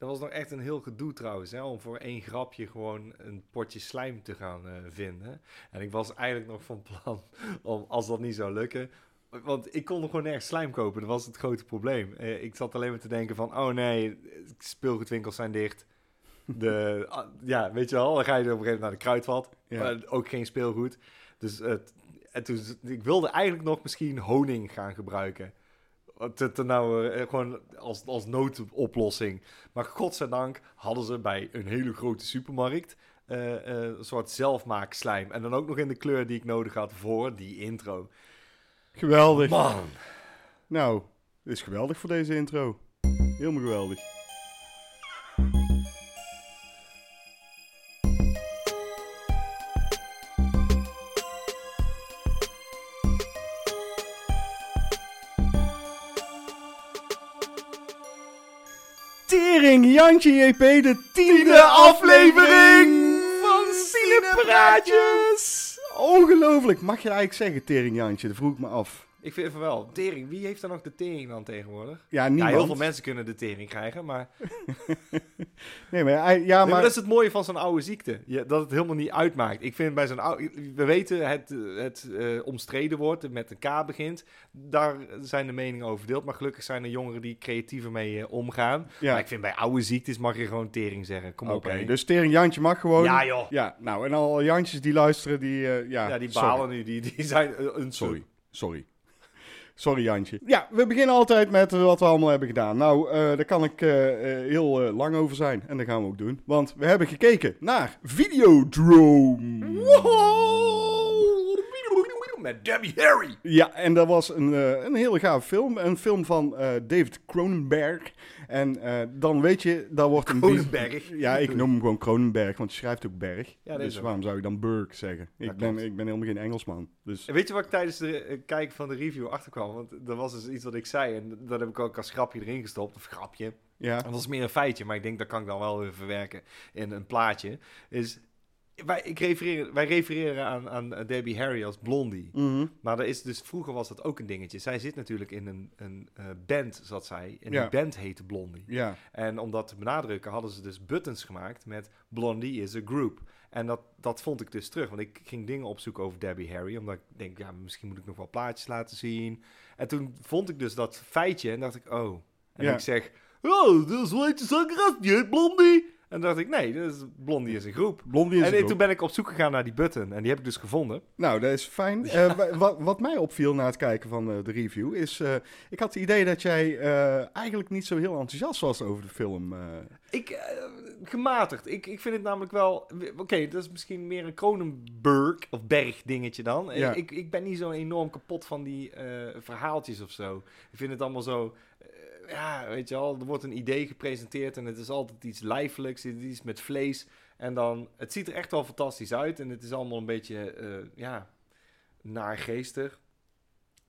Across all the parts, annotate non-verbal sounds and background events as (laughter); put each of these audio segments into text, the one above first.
Dat was nog echt een heel gedoe trouwens, hè, om voor één grapje gewoon een potje slijm te gaan eh, vinden. En ik was eigenlijk nog van plan (laughs) om, als dat niet zou lukken, want ik kon nog gewoon nergens slijm kopen, dat was het grote probleem. Eh, ik zat alleen maar te denken van, oh nee, speelgoedwinkels zijn dicht. De, (laughs) ah, ja, weet je wel, dan ga je op een gegeven moment naar de kruidvat, Ja. maar ook geen speelgoed. Dus het, en toen, ik wilde eigenlijk nog misschien honing gaan gebruiken. Te, nou, eh, gewoon als, als noodoplossing. Maar godzijdank hadden ze bij een hele grote supermarkt eh, eh, een soort zelfmaak slijm. En dan ook nog in de kleur die ik nodig had voor die intro. Geweldig. Man, Nou, is geweldig voor deze intro. Helemaal geweldig. Jantje JP, de tiende aflevering van Cinepraatjes. Ongelooflijk. Mag je eigenlijk zeggen, Tering Jantje? Dat vroeg ik me af. Ik vind van wel. Tering, wie heeft dan nog de tering dan tegenwoordig? Ja, Ja, niemand. heel veel mensen kunnen de tering krijgen, maar, (laughs) Nee, maar, ja, Nee, maar dat is het mooie van zo'n oude ziekte. Ja, dat het helemaal niet uitmaakt. Ik vind bij zo'n oude... We weten het, het eh, omstreden woord, dat met een K begint. Daar zijn de meningen over verdeeld. Maar gelukkig zijn er jongeren die creatiever mee eh, omgaan. Ja. Maar ik vind bij oude ziektes mag je gewoon tering zeggen. Kom Oké, op, hè. dus Tering Jantje mag gewoon... Ja, joh. Ja, nou, en al Jantjes die luisteren, die... eh, ja, Ja, die sorry. balen nu. Die, die zijn een Sorry, sorry. Sorry Jantje. Ja, we beginnen altijd met wat we allemaal hebben gedaan. Nou, eh, daar kan ik eh, eh, heel lang over zijn. En dat gaan we ook doen. Want we hebben gekeken naar Videodrome. Met Debbie Harry. Ja, en dat was een, eh, een hele gaaf film. Een film van eh, David Cronenberg. En eh, dan weet je, daar wordt een... Cronenberg. Ja, ik noem hem gewoon Cronenberg, want je schrijft ook berg. Ja, dus ook. waarom zou ik dan Burg zeggen? Ik Dat ben, klopt. ik ben helemaal geen Engelsman. Dus En weet je wat ik tijdens de kijken van de review achterkwam? Want dat was dus iets wat ik zei. En dat heb ik ook als grapje erin gestopt. Of grapje. ja, Dat is meer een feitje, maar ik denk dat kan ik dan wel weer verwerken in een plaatje. Is, wij, ik refereer, wij refereren aan, aan Debbie Harry als Blondie. Mhm. Maar dat is dus, vroeger was dat ook een dingetje. Zij zit natuurlijk in een, een eh, band, zat zij. En Ja. die band heette Blondie. ja. En om dat te benadrukken hadden ze dus buttons gemaakt met Blondie is a group. En dat, dat vond ik dus terug. Want ik ging dingen opzoeken over Debbie Harry. Omdat ik denk, ja, misschien moet ik nog wel plaatjes laten zien. En toen vond ik dus dat feitje en dacht ik, oh. En Ja. ik zeg, oh, dat is wel een zangeres, die heet Blondie. En dacht ik, nee, dat is, Blondie is een groep. Blondie is En eh, ook. toen ben ik op zoek gegaan naar die button. En die heb ik dus gevonden. Nou, dat is fijn. Eh, wa- wat, wat mij opviel na het kijken van eh, de review is... eh, ik had het idee dat jij eigenlijk niet zo heel enthousiast was over de film. Ik, gematigd. Ik, ik vind het namelijk wel... Oké, dat is misschien meer een Cronenberg of Berg dingetje dan. Ja. Ik, ik ben niet zo enorm kapot van die verhaaltjes of zo. Ik vind het allemaal zo... ja, weet je wel, er wordt een idee gepresenteerd en het is altijd iets lijfelijks, iets met vlees. En dan, het ziet er echt wel fantastisch uit en het is allemaal een beetje, eh, ja, naargeestig.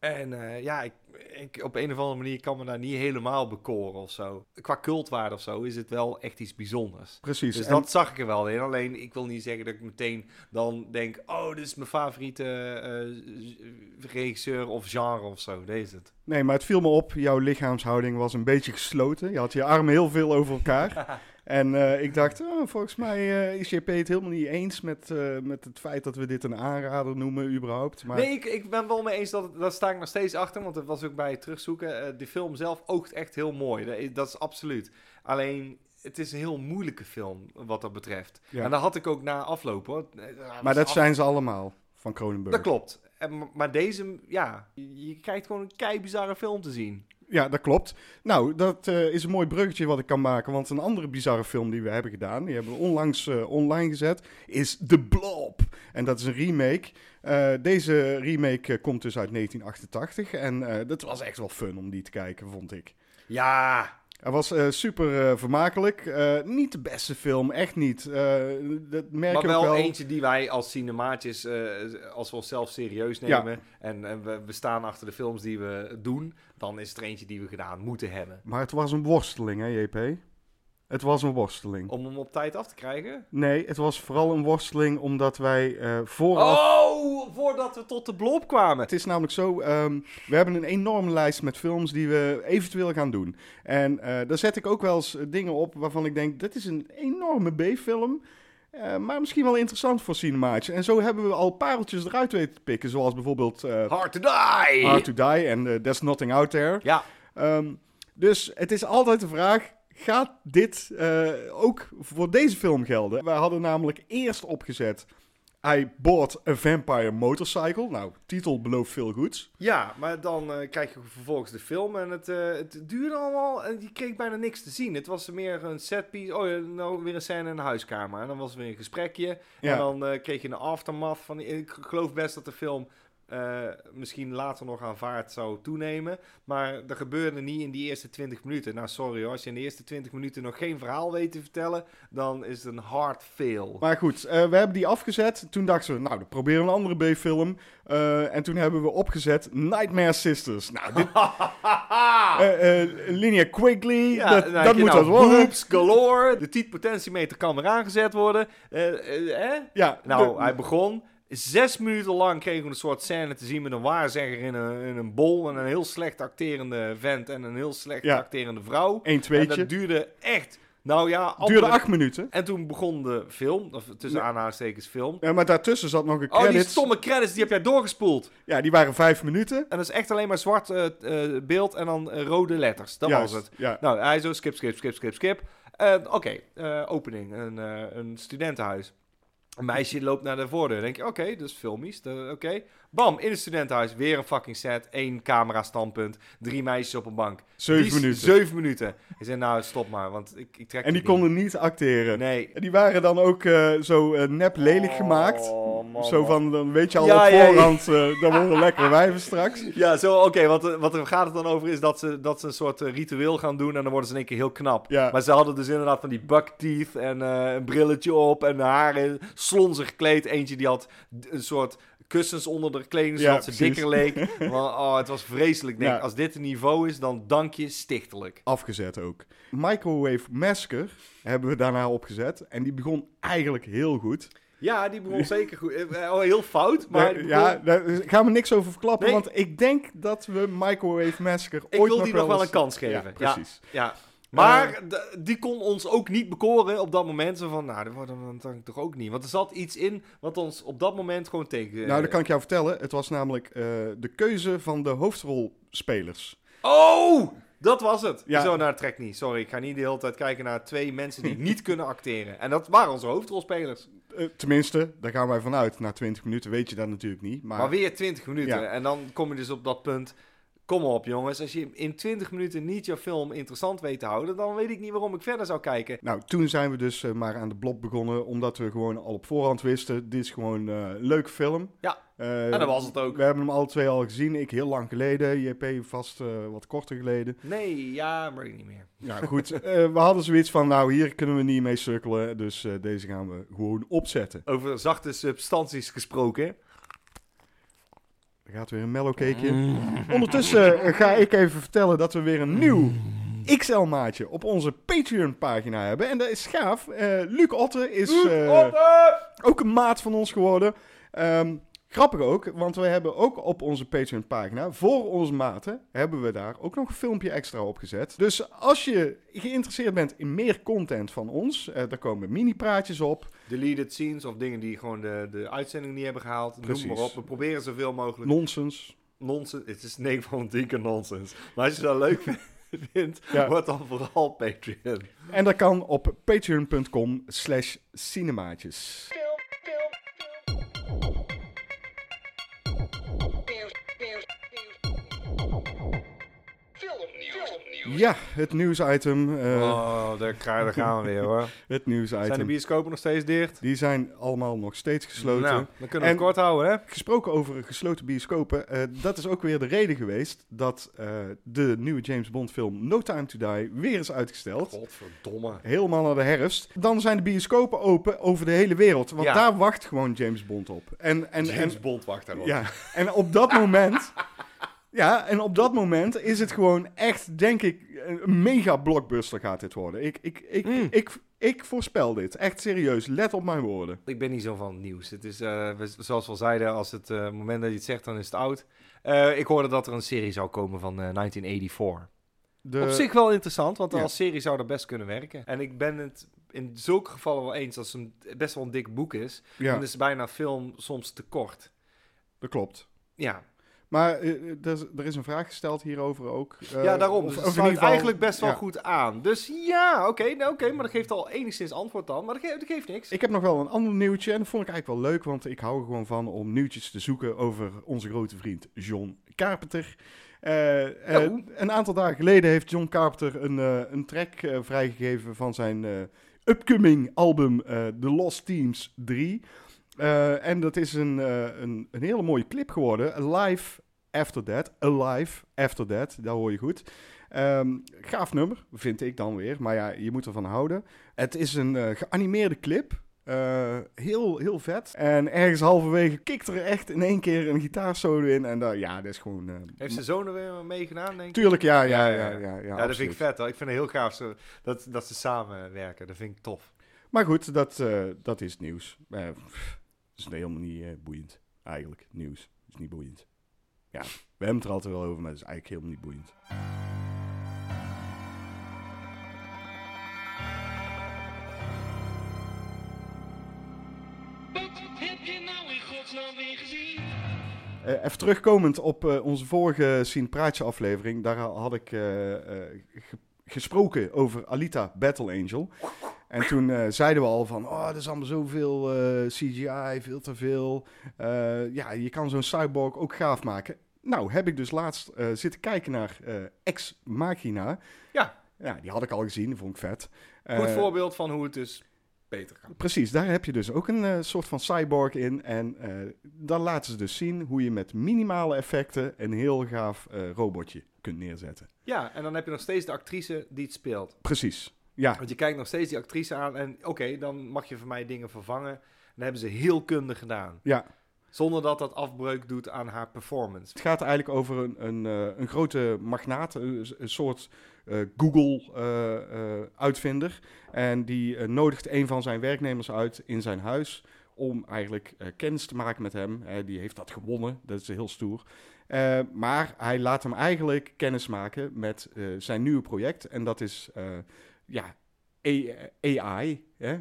En eh, ja, ik, ik, op een of andere manier kan me daar niet helemaal bekoren of zo. Qua cultwaarde of zo is het wel echt iets bijzonders. Precies. Dus En- dat zag ik er wel in. Alleen, ik wil niet zeggen dat ik meteen dan denk... Oh, dit is mijn favoriete eh, regisseur of genre of zo. Deze is het. Nee, maar het viel me op. Jouw lichaamshouding was een beetje gesloten. Je had je armen heel veel over elkaar. (laughs) en eh, ik dacht, oh, volgens mij eh, is JP het helemaal niet eens met, eh, met het feit dat we dit een aanrader noemen überhaupt. Maar Nee, ik, ik ben wel mee eens dat... Daar sta ik nog steeds achter. Want dat was ook bij het terugzoeken. De film zelf oogt echt heel mooi. Dat is, dat is absoluut. Alleen... Het is een heel moeilijke film, wat dat betreft. Ja. En dat had ik ook na afloop, hoor. Hij was maar dat af- zijn ze allemaal van Cronenberg. Dat klopt. En, maar deze, ja... Je, je krijgt gewoon een kei bizarre film te zien. Ja, dat klopt. Nou, dat eh, is een mooi bruggetje wat ik kan maken. Want een andere bizarre film die we hebben gedaan, die hebben we onlangs eh, online gezet, is The Blob. En dat is een remake. Eh, deze remake komt dus uit 1988. En dat was echt wel fun om die te kijken, vond ik. Ja, Hij was eh, super eh, vermakelijk. Eh, niet de beste film, echt niet. Dat merk maar wel, wel. eentje die wij als cinemaatjes, als we onszelf serieus Ja. nemen en, en we, we staan achter de films die we doen, dan is het er eentje die we gedaan moeten hebben. Maar het was een worsteling, hè, JP? Het was een worsteling. Om hem op tijd af te krijgen? Nee, het was vooral een worsteling omdat wij eh, vooraf... Oh, voordat we tot de blob kwamen. Het is namelijk zo, ehm, we hebben een enorme lijst met films die we eventueel gaan doen. En eh, daar zet ik ook wel eens dingen op waarvan ik denk, dit is een enorme B-film. eh, maar misschien wel interessant voor cinemaatje. En zo hebben we al pareltjes eruit weten te pikken. Zoals bijvoorbeeld eh, Hard to die! Hard to Die en eh, There's Nothing Out There. Ja, Ehm, dus het is altijd de vraag: gaat dit eh, ook voor deze film gelden? Wij hadden namelijk eerst opgezet. I bought a vampire motorcycle. Nou, titel belooft veel goeds. ja maar dan eh, krijg je vervolgens de film en het, eh, het duurde allemaal en je kreeg bijna niks te zien. Het was meer een setpiece. Oh ja, nou weer een scène in de huiskamer. En dan was er weer een gesprekje. Ja. En dan kreeg je een aftermath van... Ik geloof best dat de film eh, misschien later nog aan vaart zou toenemen. Maar dat gebeurde niet in die eerste 20 minuten. Nou, sorry hoor. Als je in de eerste 20 minuten nog geen verhaal weet te vertellen... dan is het een hard fail. Maar goed, eh, we hebben die afgezet. Toen dachten we, nou, dan proberen we een andere B-film. Eh, en toen hebben we opgezet Nightmare Sisters. Nou, dit, (laughs) Linnea Quigley, Ja, dat, nou, dat moet nou, wat worden. Boobs galore. De tietpotentiemeter kan weer aangezet worden. Eh? Ja, Nou, de- hij begon. Zes minuten lang kregen we een soort scène te zien met een waarzegger in een, in een bol. En een heel slecht acterende vent en een heel slecht Ja. acterende vrouw. Eén En dat duurde echt. Nou ja, Het duurde acht minuten. En toen begon de film, of tussen Nee. aanhalingstekens film. Ja, maar daartussen zat nog een Oh, die credits. stomme credits, die heb jij doorgespoeld. Ja, die waren vijf minuten. En dat is echt alleen maar zwart eh, eh, beeld en dan eh, rode letters. Dat Juist, was het. Ja. Nou, hij zo skip, skip, skip, skip, skip. Oké, opening. Een, een studentenhuis. Een meisje loopt naar de voordeur. denk je, oké, dus filmisch. Oké. Bam, in het studentenhuis. Weer een fucking set. één camera standpunt. Drie meisjes op een bank. Zeven Die- minuten. Zeven minuten. Ik zei, nou, stop maar, want ik, ik trek En die niet. konden niet acteren. Nee. En die waren dan ook eh, zo eh, nep lelijk gemaakt. Oh, man, zo van, dan weet je al Ja, op ja, ja. voorhand, eh dan worden lekkere wijven straks. (laughs) Ja, zo, oké, wat, er- wat er gaat het dan over is dat ze, dat ze een soort ritueel gaan doen en dan worden ze in één keer heel knap. Maar ze hadden dus inderdaad van die buck teeth en een brilletje op en haren slonzig gekleed. Eentje die had een soort kussens onder de kleding, Ja, zodat ze precies. dikker leek. (laughs) Want, oh, het was vreselijk. Ik Denk, Ja. Als dit een niveau is, dan dank je stichtelijk. Afgezet ook. Microwave Massacre hebben we daarna opgezet. En die begon eigenlijk heel goed. Ja, die begon zeker goed. Eh, Oh, heel fout, maar ja, daar gaan we niks over verklappen. Nee. Want ik denk dat we Microwave ik ooit wil die nog wel eens- een kans geven. Ja, Ja, precies. Ja. Maar d- die kon ons ook niet bekoren op dat moment. Zo van, nou, dat wordt dan toch ook niet. Want er zat iets in wat ons op dat moment gewoon tegen... Nou, dat kan ik jou vertellen. Het was namelijk eh, de keuze van de hoofdrolspelers. Oh! Dat was het. Ja. Zo, nou, trek niet. Sorry, ik ga niet de hele tijd kijken naar twee mensen die niet (laughs) kunnen acteren. En dat waren onze hoofdrolspelers. Eh, tenminste, daar gaan wij vanuit. Na 20 minuten weet je dat natuurlijk niet. Maar, Maar, weer 20 minuten. Ja. En dan kom je dus op dat punt... Kom op, jongens. Als je in 20 minuten niet jouw film interessant weet te houden... dan weet ik niet waarom ik verder zou kijken. Nou, toen zijn we dus eh, maar aan de blok begonnen. Omdat we gewoon al op voorhand wisten. Dit is gewoon eh, een leuke film. Ja. Eh, En dat was het ook. We hebben hem alle twee al gezien. Ik heel lang geleden. JP vast wat korter geleden. Nee, ja, maar ik niet meer. Nou goed, (laughs) we hadden zoiets van, nou hier kunnen we niet mee sukkelen. Dus deze gaan we gewoon opzetten. Over zachte substanties gesproken. Er gaat weer een mellow cakeje. Ondertussen eh, ga ik even vertellen dat we weer een nieuw XL-maatje op onze Patreon-pagina hebben. En dat is gaaf. Eh, Luc Otte is eh, ook een maat van ons geworden. Ehm, grappig ook, want we hebben ook op onze Patreon-pagina, voor onze maten, hebben we daar ook nog een filmpje extra op gezet. Dus als je geïnteresseerd bent in meer content van ons, eh daar komen mini-praatjes op. Deleted scenes of dingen die gewoon de, de uitzending niet hebben gehaald. Precies. Noem maar op. We proberen zoveel mogelijk. Nonsens. Nonsens. Het is 9 van de 10 keer nonsens. Maar als je dat leuk (laughs) vindt, Ja. word dan vooral Patreon. En dat kan op patreon.com slash cinemaatjes. Ja, het nieuwsitem. eh oh, daar, ga- daar gaan we weer hoor. (laughs) het Zijn de nieuwsitem. bioscopen nog steeds dicht? Die zijn allemaal nog steeds gesloten. Nou, dan kunnen we En- het kort houden hè. Gesproken over gesloten bioscopen, eh, dat is ook weer de reden geweest dat eh, de nieuwe James Bond film No Time to Die weer is uitgesteld. Godverdomme. Helemaal naar de herfst. Dan zijn de bioscopen open over de hele wereld. Want Ja. daar wacht gewoon James Bond op. En, en, James en, Bond wacht daarop. ja, en op dat moment (laughs) Ja, en op dat moment is het gewoon echt, denk ik, een mega blockbuster gaat dit worden. Ik, ik, ik, Mm. ik, ik voorspel dit. Echt serieus. Let op mijn woorden. Ik ben niet zo van het nieuws. Het is, eh, zoals we al zeiden, als het eh, moment dat je het zegt, dan is het oud. Eh, ik hoorde dat er een serie zou komen van eh, 1984. De, Op zich wel interessant, want ja. als serie zou dat best kunnen werken. En ik ben het in zulke gevallen wel eens, als het een, best wel een dik boek is, ja, dan is bijna film soms te kort. dat klopt. Ja, Maar eh, eh, er, is, er is een vraag gesteld hierover ook. Eh, ja daarom. Dus of het sluit geval- eigenlijk best wel ja. goed aan. Dus ja, oké, nou, oké, maar dat geeft al enigszins antwoord dan. Maar dat, ge- dat geeft niks. Ik heb nog wel een ander nieuwtje en dat vond ik eigenlijk wel leuk, want ik hou er gewoon van om nieuwtjes te zoeken over onze grote vriend John Carpenter. Oh. een aantal dagen geleden heeft John Carpenter een, een track vrijgegeven van zijn upcoming album The Lost Teams 3. Eh, en dat is een, eh, een, een hele mooie clip geworden. Alive After That. Alive After That, daar hoor je goed. Ehm, gaaf nummer, vind ik dan weer. Maar ja, je moet ervan houden. Het is een eh, geanimeerde clip. Heel, heel vet. En ergens halverwege kikt er echt in één keer een gitaarsolo in. En daar, ja, dat is gewoon... Heeft zijn zoon er weer mee gedaan, denk ik? Tuurlijk, ja, ja, Ja, ja. ja, ja, dat vind ik vet hoor. Ik vind het heel gaaf zo, dat, dat ze samenwerken. Dat vind ik tof. Maar goed, dat, dat is nieuws. Is helemaal niet eh, boeiend, eigenlijk. Nieuws is niet boeiend. Ja, we hebben het er altijd wel over, maar het is eigenlijk helemaal niet boeiend. Wat heb je nou in godsnaam weer gezien? Eh, even terugkomend op eh, onze vorige Sien Praatje aflevering. Daar had ik ge- gesproken over Alita Battle Angel. En toen eh, zeiden we al van, oh, er is allemaal zoveel eh, CGI, veel te veel. Eh, ja, je kan zo'n cyborg ook gaaf maken. Nou, heb ik dus laatst zitten kijken naar Ex Machina. Ja. Ja, die had ik al gezien, dat vond ik vet. Goed voorbeeld van hoe het dus beter kan. Precies, daar heb je dus ook een eh, soort van cyborg in. En eh, dan laten ze dus zien hoe je met minimale effecten een heel gaaf eh, robotje kunt neerzetten. Ja, en dan heb je nog steeds de actrice die het speelt. Precies, ja. Want je kijkt nog steeds die actrice aan en oké, dan mag je van mij dingen vervangen. Dat hebben ze heel kundig gedaan. ja. Zonder dat dat afbreuk doet aan haar performance. Het gaat eigenlijk over een, een, een grote magnaat, een, een soort Google-uitvinder. en die eh, nodigt een van zijn werknemers uit in zijn huis om eigenlijk eh, kennis te maken met hem. Eh, die heeft dat gewonnen, dat is heel stoer. Eh, maar hij laat hem eigenlijk kennis maken met eh, zijn nieuwe project. En dat is eh, ja, AI, eh,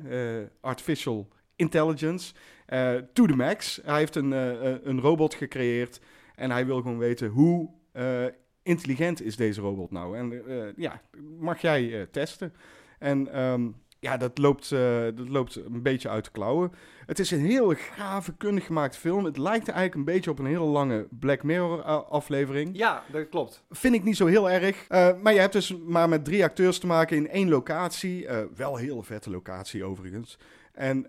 Artificial Intelligence, eh, to the max. Hij heeft een, eh, eh, een robot gecreëerd en hij wil gewoon weten hoe eh, intelligent is deze robot nou. En eh, ja, mag jij eh, testen. En ehm, ja, dat loopt, eh, dat loopt een beetje uit de klauwen. Het is een heel gave, kundig gemaakt film. Het lijkt eigenlijk een beetje op een hele lange Black Mirror aflevering. Ja, dat klopt. Vind ik niet zo heel erg. Maar je hebt dus maar met drie acteurs te maken in één locatie. Wel een hele vette locatie overigens. En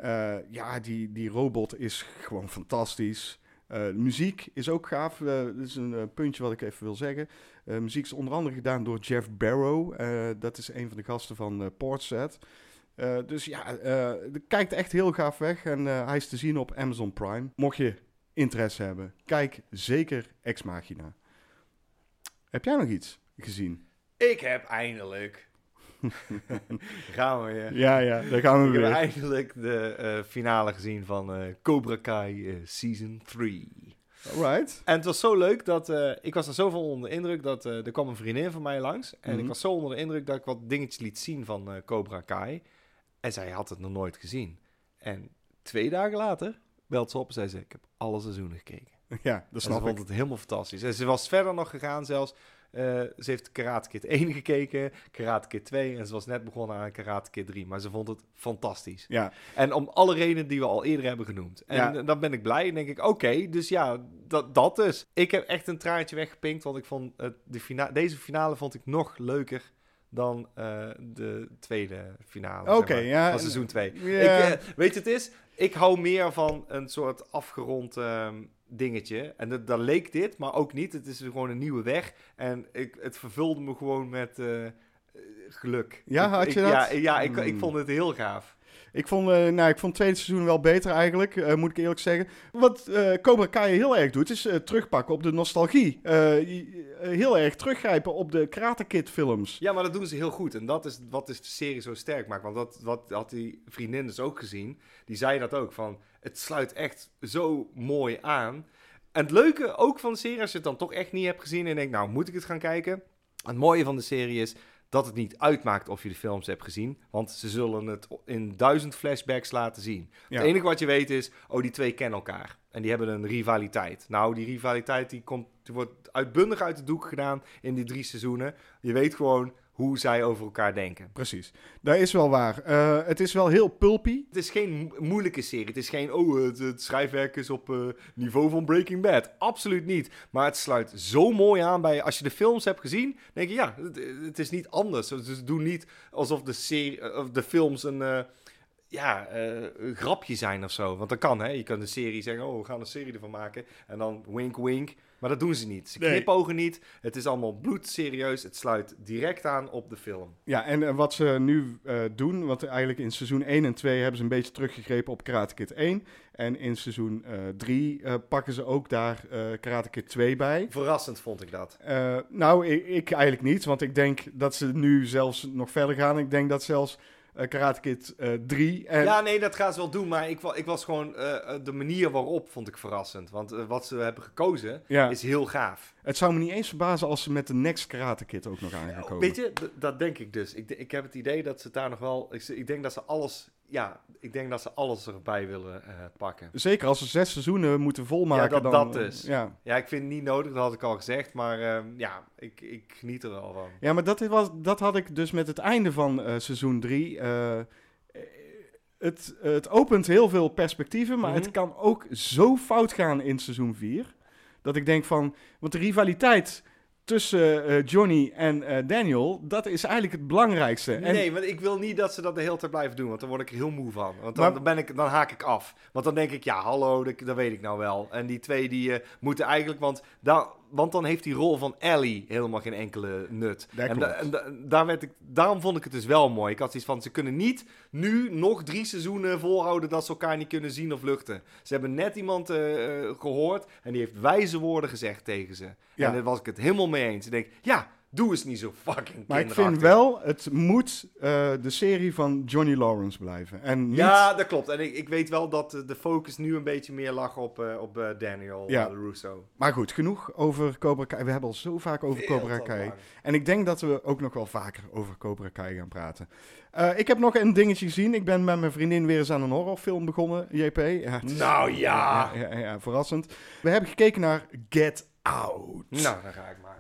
ja, die, die robot is gewoon fantastisch. De muziek is ook gaaf. Dat is een puntje wat ik even wil zeggen. Eh, muziek is onder andere gedaan door Jeff Barrow. Eh, dat is een van de gasten van eh Portset. Dus ja, het kijkt echt heel gaaf weg. En hij is te zien op Amazon Prime. Mocht je interesse hebben, kijk zeker Ex Machina. Heb jij nog iets gezien? Ik heb eindelijk... (laughs) Gaan we weer. Ja, ja, daar gaan we Ik heb weer. eindelijk de finale gezien van eh, Cobra Kai Season 3. Alright. En het was zo leuk dat eh, ik was er zoveel onder de indruk dat eh, er kwam een vriendin van mij langs. En Mhm. ik was zo onder de indruk dat ik wat dingetjes liet zien van eh, Cobra Kai. En zij had het nog nooit gezien. En twee dagen later belt ze op en zei ze, ik heb alle seizoenen gekeken. (laughs) Ja, dat En ze snap vond ik. het helemaal fantastisch. En ze was verder nog gegaan zelfs. Eh, ze heeft Karate Kid 1 (laughs) gekeken, Karate Kid 2 en ze was net begonnen aan Karate Kid 3. Maar ze vond het fantastisch. Ja, En om alle redenen die we al eerder hebben genoemd. En Ja. dan ben ik blij en denk ik, oké, dus ja, dat, dat dus. Ik heb echt een traantje weggepinkt, want ik vond het, de fina deze finale vond ik nog leuker dan eh, de tweede finale Oké, ja, van en- seizoen 2. Ja. Ik, eh, weet je, het is, ik hou meer van een soort afgerond ehm, dingetje. En dat, dat leek dit, maar ook niet. Het is gewoon een nieuwe weg. En ik, het vervulde me gewoon met eh, geluk. Ja, Ik- had ik- je dat? Ja, ja ik, ik Hmm. vond het heel gaaf. Ik vond, eh, nou, ik vond het tweede seizoen wel beter eigenlijk, eh, moet ik eerlijk zeggen. Wat eh, Cobra Kai heel erg doet, is terugpakken op de nostalgie. Heel erg teruggrijpen op de Karate Kid films. Ja, maar dat doen ze heel goed. En dat is wat is de serie zo sterk maakt. Want dat wat had die vriendin dus ook gezien. Die zei dat ook. Van, het sluit echt zo mooi aan. En het leuke ook van de serie, als je het dan toch echt niet hebt gezien... en denkt, nou, moet ik het gaan kijken? Het mooie van de serie is dat het niet uitmaakt of je de films hebt gezien. Want ze zullen het in duizend flashbacks laten zien. Ja. Het enige wat je weet is, oh, die twee kennen elkaar. En die hebben een rivaliteit. Nou, die rivaliteit die komt, die wordt uitbundig uit de doek gedaan in die drie seizoenen. Je weet gewoon hoe zij over elkaar denken. Precies, dat is wel waar. Eh, het is wel heel pulpy. Het is geen mo- moeilijke serie. Het is geen, oh, het, het schrijfwerk is op eh, niveau van Breaking Bad. Absoluut niet. Maar het sluit zo mooi aan bij, als je de films hebt gezien, denk je, ja, het, het is niet anders. Dus ze doen niet alsof de, serie, eh, of de films een, eh, ja, eh, een grapje zijn of zo. Want dat kan, hè. Je kan de serie zeggen, oh, we gaan een serie ervan maken. En dan wink, wink. Maar dat doen ze niet. Ze Nee. knipogen niet. Het is allemaal bloedserieus. Het sluit direct aan op de film. Ja, en eh, wat ze nu eh, doen, want eigenlijk in seizoen 1 en 2 hebben ze een beetje teruggegrepen op Karate Kid 1. En in seizoen 3 pakken ze ook daar Karate Kid 2 bij. Verrassend vond ik dat. Nou, ik, ik eigenlijk niet, want ik denk dat ze nu zelfs nog verder gaan. Ik denk dat zelfs eh Karate Kid eh 3 en... Ja, nee, dat gaan ze wel doen. Maar ik, ik was gewoon... eh, eh, de manier waarop vond ik verrassend. Want eh, wat ze hebben gekozen Ja. is heel gaaf. Het zou me niet eens verbazen als ze met de Next Karate Kid ook nog aan gaan komen. Weet je, dat denk ik dus. Ik, ik heb het idee dat ze daar nog wel... Ik, ik denk dat ze alles... Ja, ik denk dat ze alles erbij willen eh, pakken. Zeker als ze zes seizoenen moeten volmaken. Ja, dat- dan, dat dus. Ja. Ja, ik vind het niet nodig, dat had ik al gezegd. Maar ehm, ja, ik, ik geniet er wel van. ja, maar dat, was, dat had ik dus met het einde van eh, seizoen 3. het, het opent heel veel perspectieven, maar Mhm. het kan ook zo fout gaan in seizoen 4. Dat ik denk van, want de rivaliteit tussen eh, Johnny en eh, Daniel, dat is eigenlijk het belangrijkste. En, Nee, want ik wil niet dat ze dat de hele tijd blijven doen, want dan word ik er heel moe van. Want dan, Maar- dan ben ik, dan haak ik af. Want dan denk ik, ja, hallo, dat, dat weet ik nou wel. En die twee die eh, moeten eigenlijk, want, daar, want dan heeft die rol van Ellie helemaal geen enkele nut. En da- en da- daar werd ik, daarom vond ik het dus wel mooi. Ik had zoiets van, ze kunnen niet nu nog drie seizoenen volhouden dat ze elkaar niet kunnen zien of luchten. Ze hebben net iemand eh, eh, gehoord en die heeft wijze woorden gezegd tegen ze. Ja. En daar was ik het helemaal mee eens. Ik denk, ja, doe eens niet zo fucking maar ik vind wel, het moet eh, de serie van Johnny Lawrence blijven. En niet, Ja, dat klopt. En ik, ik weet wel dat de focus nu een beetje meer lag op, eh, op eh, Daniel Ja. Russo. Maar goed, genoeg over Cobra Kai. We hebben al zo vaak over Veel Cobra Kai. lang. En ik denk dat we ook nog wel vaker over Cobra Kai gaan praten. Ik heb nog een dingetje gezien. Ik ben met mijn vriendin weer eens aan een horrorfilm begonnen, JP. Ja, het is- Nou ja. Ja, ja, ja, verrassend. We hebben gekeken naar Get Out. Nou, dan ga ik maar.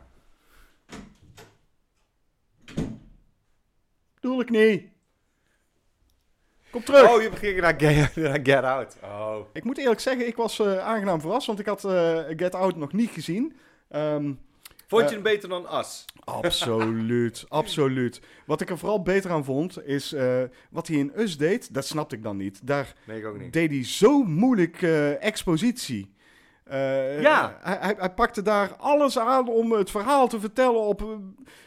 Bedoel ik niet. Kom terug. Oh, je begint naar Get, (laughs) naar Get Out. Oh. Ik moet eerlijk zeggen, ik was eh, aangenaam verrast, want ik had eh, Get Out nog niet gezien. Ehm, Vond je Eh, hem beter dan Us? Absoluut, (laughs) absoluut. Wat ik er vooral beter aan vond, is wat hij in Us deed, dat snapte ik dan niet. Daar Nee, ik ook niet. deed hij zo moeilijk expositie. Eh, Ja. Hij, hij, hij pakte daar alles aan om het verhaal te vertellen op... eh,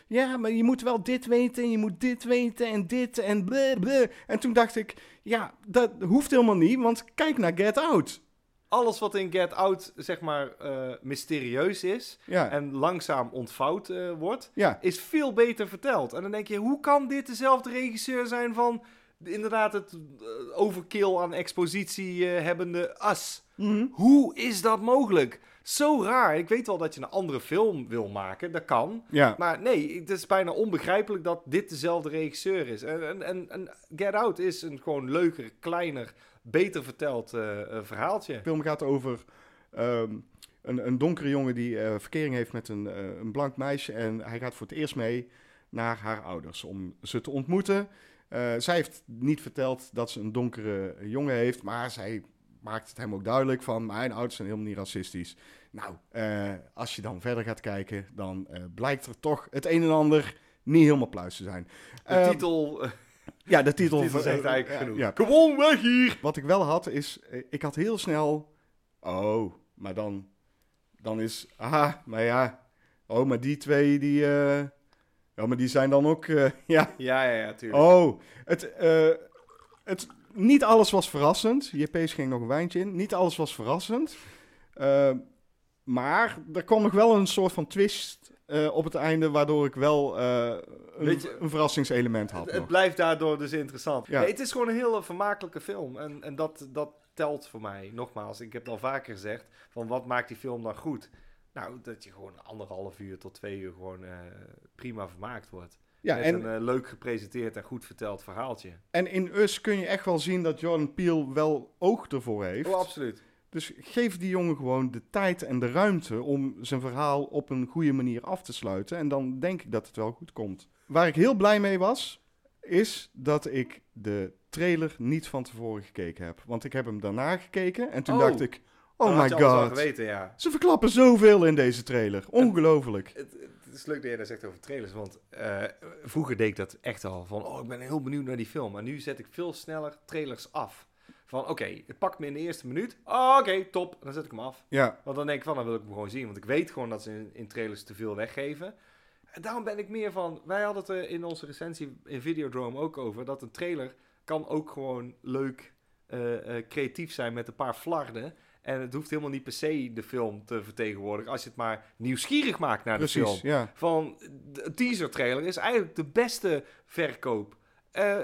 ja, maar je moet wel dit weten en je moet dit weten en dit en bleh, bleh. En toen dacht ik, ja, dat hoeft helemaal niet, want kijk naar Get Out. Alles wat in Get Out, zeg maar, eh, mysterieus is Ja, en langzaam ontvouwd wordt, ja. is veel beter verteld. En dan denk je, hoe kan dit dezelfde regisseur zijn van inderdaad het eh, overkill aan expositie eh, hebbende Us? Mhm. Hoe is dat mogelijk? Zo raar. Ik weet wel dat je een andere film wil maken, dat kan. Ja, Maar nee, het is bijna onbegrijpelijk dat dit dezelfde regisseur is. En, en, en, en Get Out is een gewoon leuker, kleiner, beter verteld eh, verhaaltje. de film gaat over ehm, een, een donkere jongen die eh, verkering heeft met een, een blank meisje. En hij gaat voor het eerst mee naar haar ouders om ze te ontmoeten. Eh, zij heeft niet verteld dat ze een donkere jongen heeft, maar zij maakt het hem ook duidelijk van mijn ouders zijn helemaal niet racistisch. Nou, eh, als je dan verder gaat kijken, dan eh, blijkt er toch het een en ander niet helemaal pluis te zijn. De Eh, titel, ja, de titel, (laughs) titel zegt eh, eigenlijk ja, genoeg. ja, Kom on, weg hier! wat ik wel had is, ik had heel snel, oh, maar dan, dan is, aha, maar ja, oh, maar die twee, die, ja, maar die zijn dan ook, eh, (laughs) ja, Ja, ja, ja, tuurlijk. oh, het, eh, het, niet alles was verrassend. JP ging nog een wijntje in. Niet alles was verrassend. Eh, maar er kwam nog wel een soort van twist op het einde, waardoor ik wel een, je- een verrassingselement had. Het, blijft daardoor dus interessant. Ja. Nee, het is gewoon een hele vermakelijke film. En, en dat, dat telt voor mij. Nogmaals, ik heb het al vaker gezegd. Van wat maakt die film dan goed? Nou, dat je gewoon anderhalf uur tot twee uur gewoon eh, prima vermaakt wordt. Ja, Met en, een eh, leuk gepresenteerd en goed verteld verhaaltje. en in Us kun je echt wel zien dat Jordan Peele wel oog ervoor heeft. Oh, absoluut. Dus geef die jongen gewoon de tijd en de ruimte om zijn verhaal op een goede manier af te sluiten. En dan denk ik dat het wel goed komt. Waar ik heel blij mee was, is dat ik de trailer niet van tevoren gekeken heb. Want ik heb hem daarna gekeken en toen Oh. dacht ik, oh my god. geweten, ja. Ze verklappen zoveel in deze trailer. Ongelooflijk. Het, het is leuk dat je dat zegt over trailers, want eh, vroeger deed ik dat echt al van, oh, ik ben heel benieuwd naar die film. Maar nu zet ik veel sneller trailers af. Van, oké, het pakt me in de eerste minuut. Oh, oké, top. Dan zet ik hem af. Ja, Want dan denk ik van, dan wil ik hem gewoon zien. Want ik weet gewoon dat ze in, in trailers te veel weggeven. En daarom ben ik meer van, wij hadden het er in onze recensie in Videodrome ook over, dat een trailer kan ook gewoon leuk eh, eh, creatief zijn met een paar flarden. En het hoeft helemaal niet per se de film te vertegenwoordigen, als je het maar nieuwsgierig maakt naar de film. Ja. van de teaser trailer is eigenlijk de beste verkoop. Eh,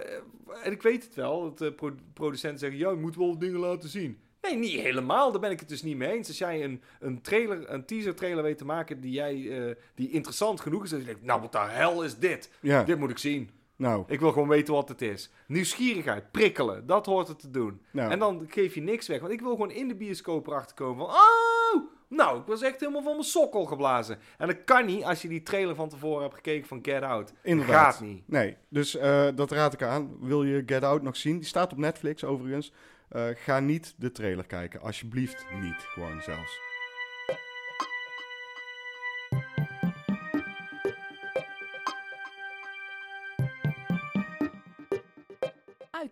en ik weet het wel, dat de pro- producenten zeggen, ja, je moet wel dingen laten zien. Nee, niet helemaal. Daar ben ik het dus niet mee eens. Als jij een, een trailer, een teaser trailer weet te maken die jij, eh, die interessant genoeg is, dat je denkt, nou, wat de hel is dit? ja, Dit moet ik zien. Nou, Ik wil gewoon weten wat het is. Nieuwsgierigheid, prikkelen, dat hoort het te doen. nou. En dan geef je niks weg. Want ik wil gewoon in de bioscoop erachter komen van... Oh, nou, ik was echt helemaal van mijn sokkel geblazen. En dat kan niet als je die trailer van tevoren hebt gekeken van Get Out. Inderdaad. Gaat niet. Nee, dus eh, dat raad ik aan. Wil je Get Out nog zien? Die staat op Netflix overigens. Eh, ga niet de trailer kijken. Alsjeblieft niet. Gewoon zelfs.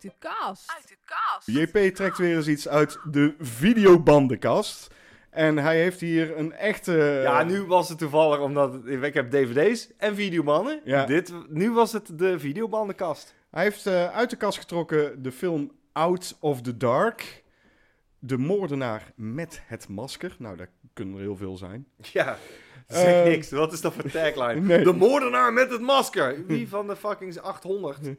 Uit de kast. Uit de kast. JP trekt weer eens iets uit de videobandenkast. En hij heeft hier een echte... Ja, nu was het toevallig omdat... Ik heb dvd's en videobanden. Ja. Dit, nu was het de videobandenkast. Hij heeft eh, uit de kast getrokken de film Out of the Dark. De moordenaar met het masker. Nou, daar kunnen er heel veel zijn. Ja, zeg Eh, niks. Wat is dat voor tagline? (laughs) Nee. De moordenaar met het masker. Wie van de fucking 800? (laughs)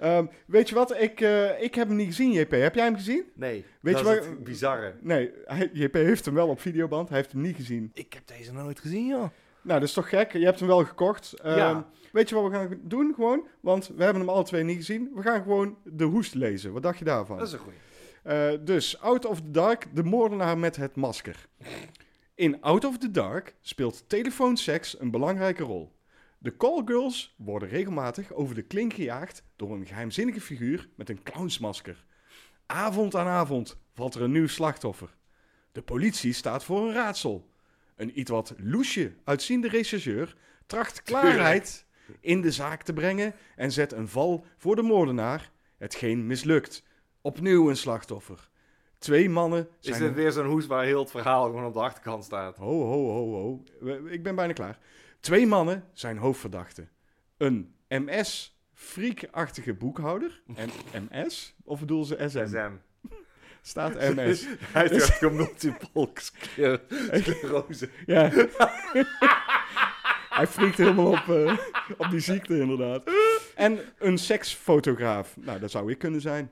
Ehm, weet je wat? Ik, eh, ik heb hem niet gezien, JP. Heb jij hem gezien? Nee, Weet dat je is het bizarre. Nee, hij- JP heeft hem wel op videoband. Hij heeft hem niet gezien. Ik heb deze nooit gezien, joh. Nou, dat is toch gek? Je hebt hem wel gekocht. Ehm, Ja. Weet je wat we gaan doen gewoon? Want we hebben hem alle twee niet gezien. We gaan gewoon de hoest lezen. Wat dacht je daarvan? Dat is een goeie. Eh, dus, Out of the Dark, de moordenaar met het masker. In Out of the Dark speelt telefoonseks een belangrijke rol. De callgirls worden regelmatig over de klink gejaagd door een geheimzinnige figuur met een clownsmasker. Avond aan avond valt er een nieuw slachtoffer. De politie staat voor een raadsel. Een iets wat loesje uitziende rechercheur tracht klaarheid in de zaak te brengen en zet een val voor de moordenaar, hetgeen mislukt. Opnieuw een slachtoffer. Twee mannen Is zijn... dit weer zo'n hoes waar heel het verhaal gewoon op de achterkant staat? Ho, ho, ho, ho. Ik ben bijna klaar. Twee mannen zijn hoofdverdachten. Een MS-freak-achtige boekhouder. En MS? Of bedoel ze SM? SM. Staat MS. (laughs) Hij heeft echt een multiple scler- (laughs) sclerose. Ja. (laughs) Hij vliegt helemaal op, eh, op die ziekte, inderdaad. En een seksfotograaf. Nou, dat zou ik kunnen zijn.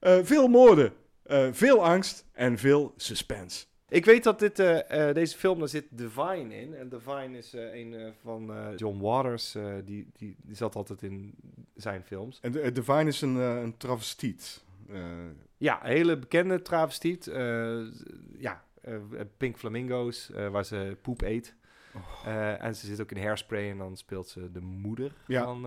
Eh, veel moorden, eh, veel angst en veel suspense. Ik weet dat dit, eh, eh, deze film, daar zit Divine in. En Divine is eh, een van John Waters. die, die, die zat altijd in zijn films. En Divine is een, een travestiet. Ja, een hele bekende travestiet. ja, Pink Flamingo's, waar ze poep eet. Eh, en ze zit ook in Hairspray en dan speelt ze de moeder Ja. van...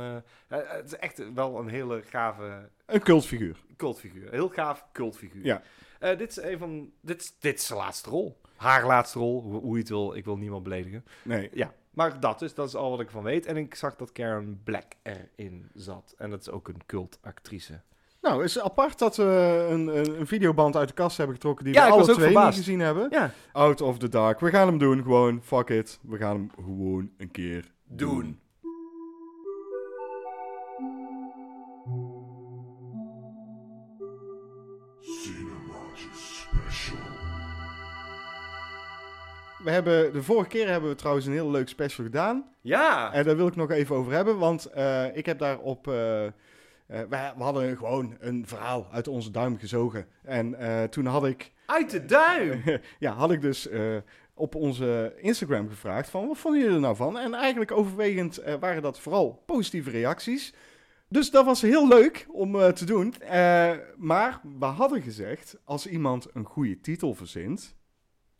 het is echt wel een hele gave een cultfiguur. cultfiguur. Een heel gaaf cultfiguur. Ja. Eh, dit is een van... Dit is, dit is zijn laatste rol. Haar laatste rol, hoe, hoe je het wil. Ik wil niemand beledigen. Nee. Ja, maar dat is, dat is al wat ik van weet. En ik zag dat Karen Black erin zat. En dat is ook een cultactrice. Nou, het is apart dat we een, een, een videoband uit de kast hebben getrokken die Ja, we ik alle twee verbaasd. niet gezien hebben. Ja. Out of the Dark. We gaan hem doen, gewoon. Fuck it. We gaan hem gewoon een keer doen. Doen. We hebben, de vorige keer hebben we trouwens een heel leuk special gedaan. Ja! En daar wil ik nog even over hebben, want eh, ik heb daarop... eh eh, we, we hadden gewoon een verhaal uit onze duim gezogen. En toen had ik, Uit de duim! (laughs) ja, had ik dus op onze Instagram gevraagd van... Wat vonden jullie er nou van? En eigenlijk overwegend waren dat vooral positieve reacties. Dus dat was heel leuk om te doen. Maar we hadden gezegd, als iemand een goede titel verzint...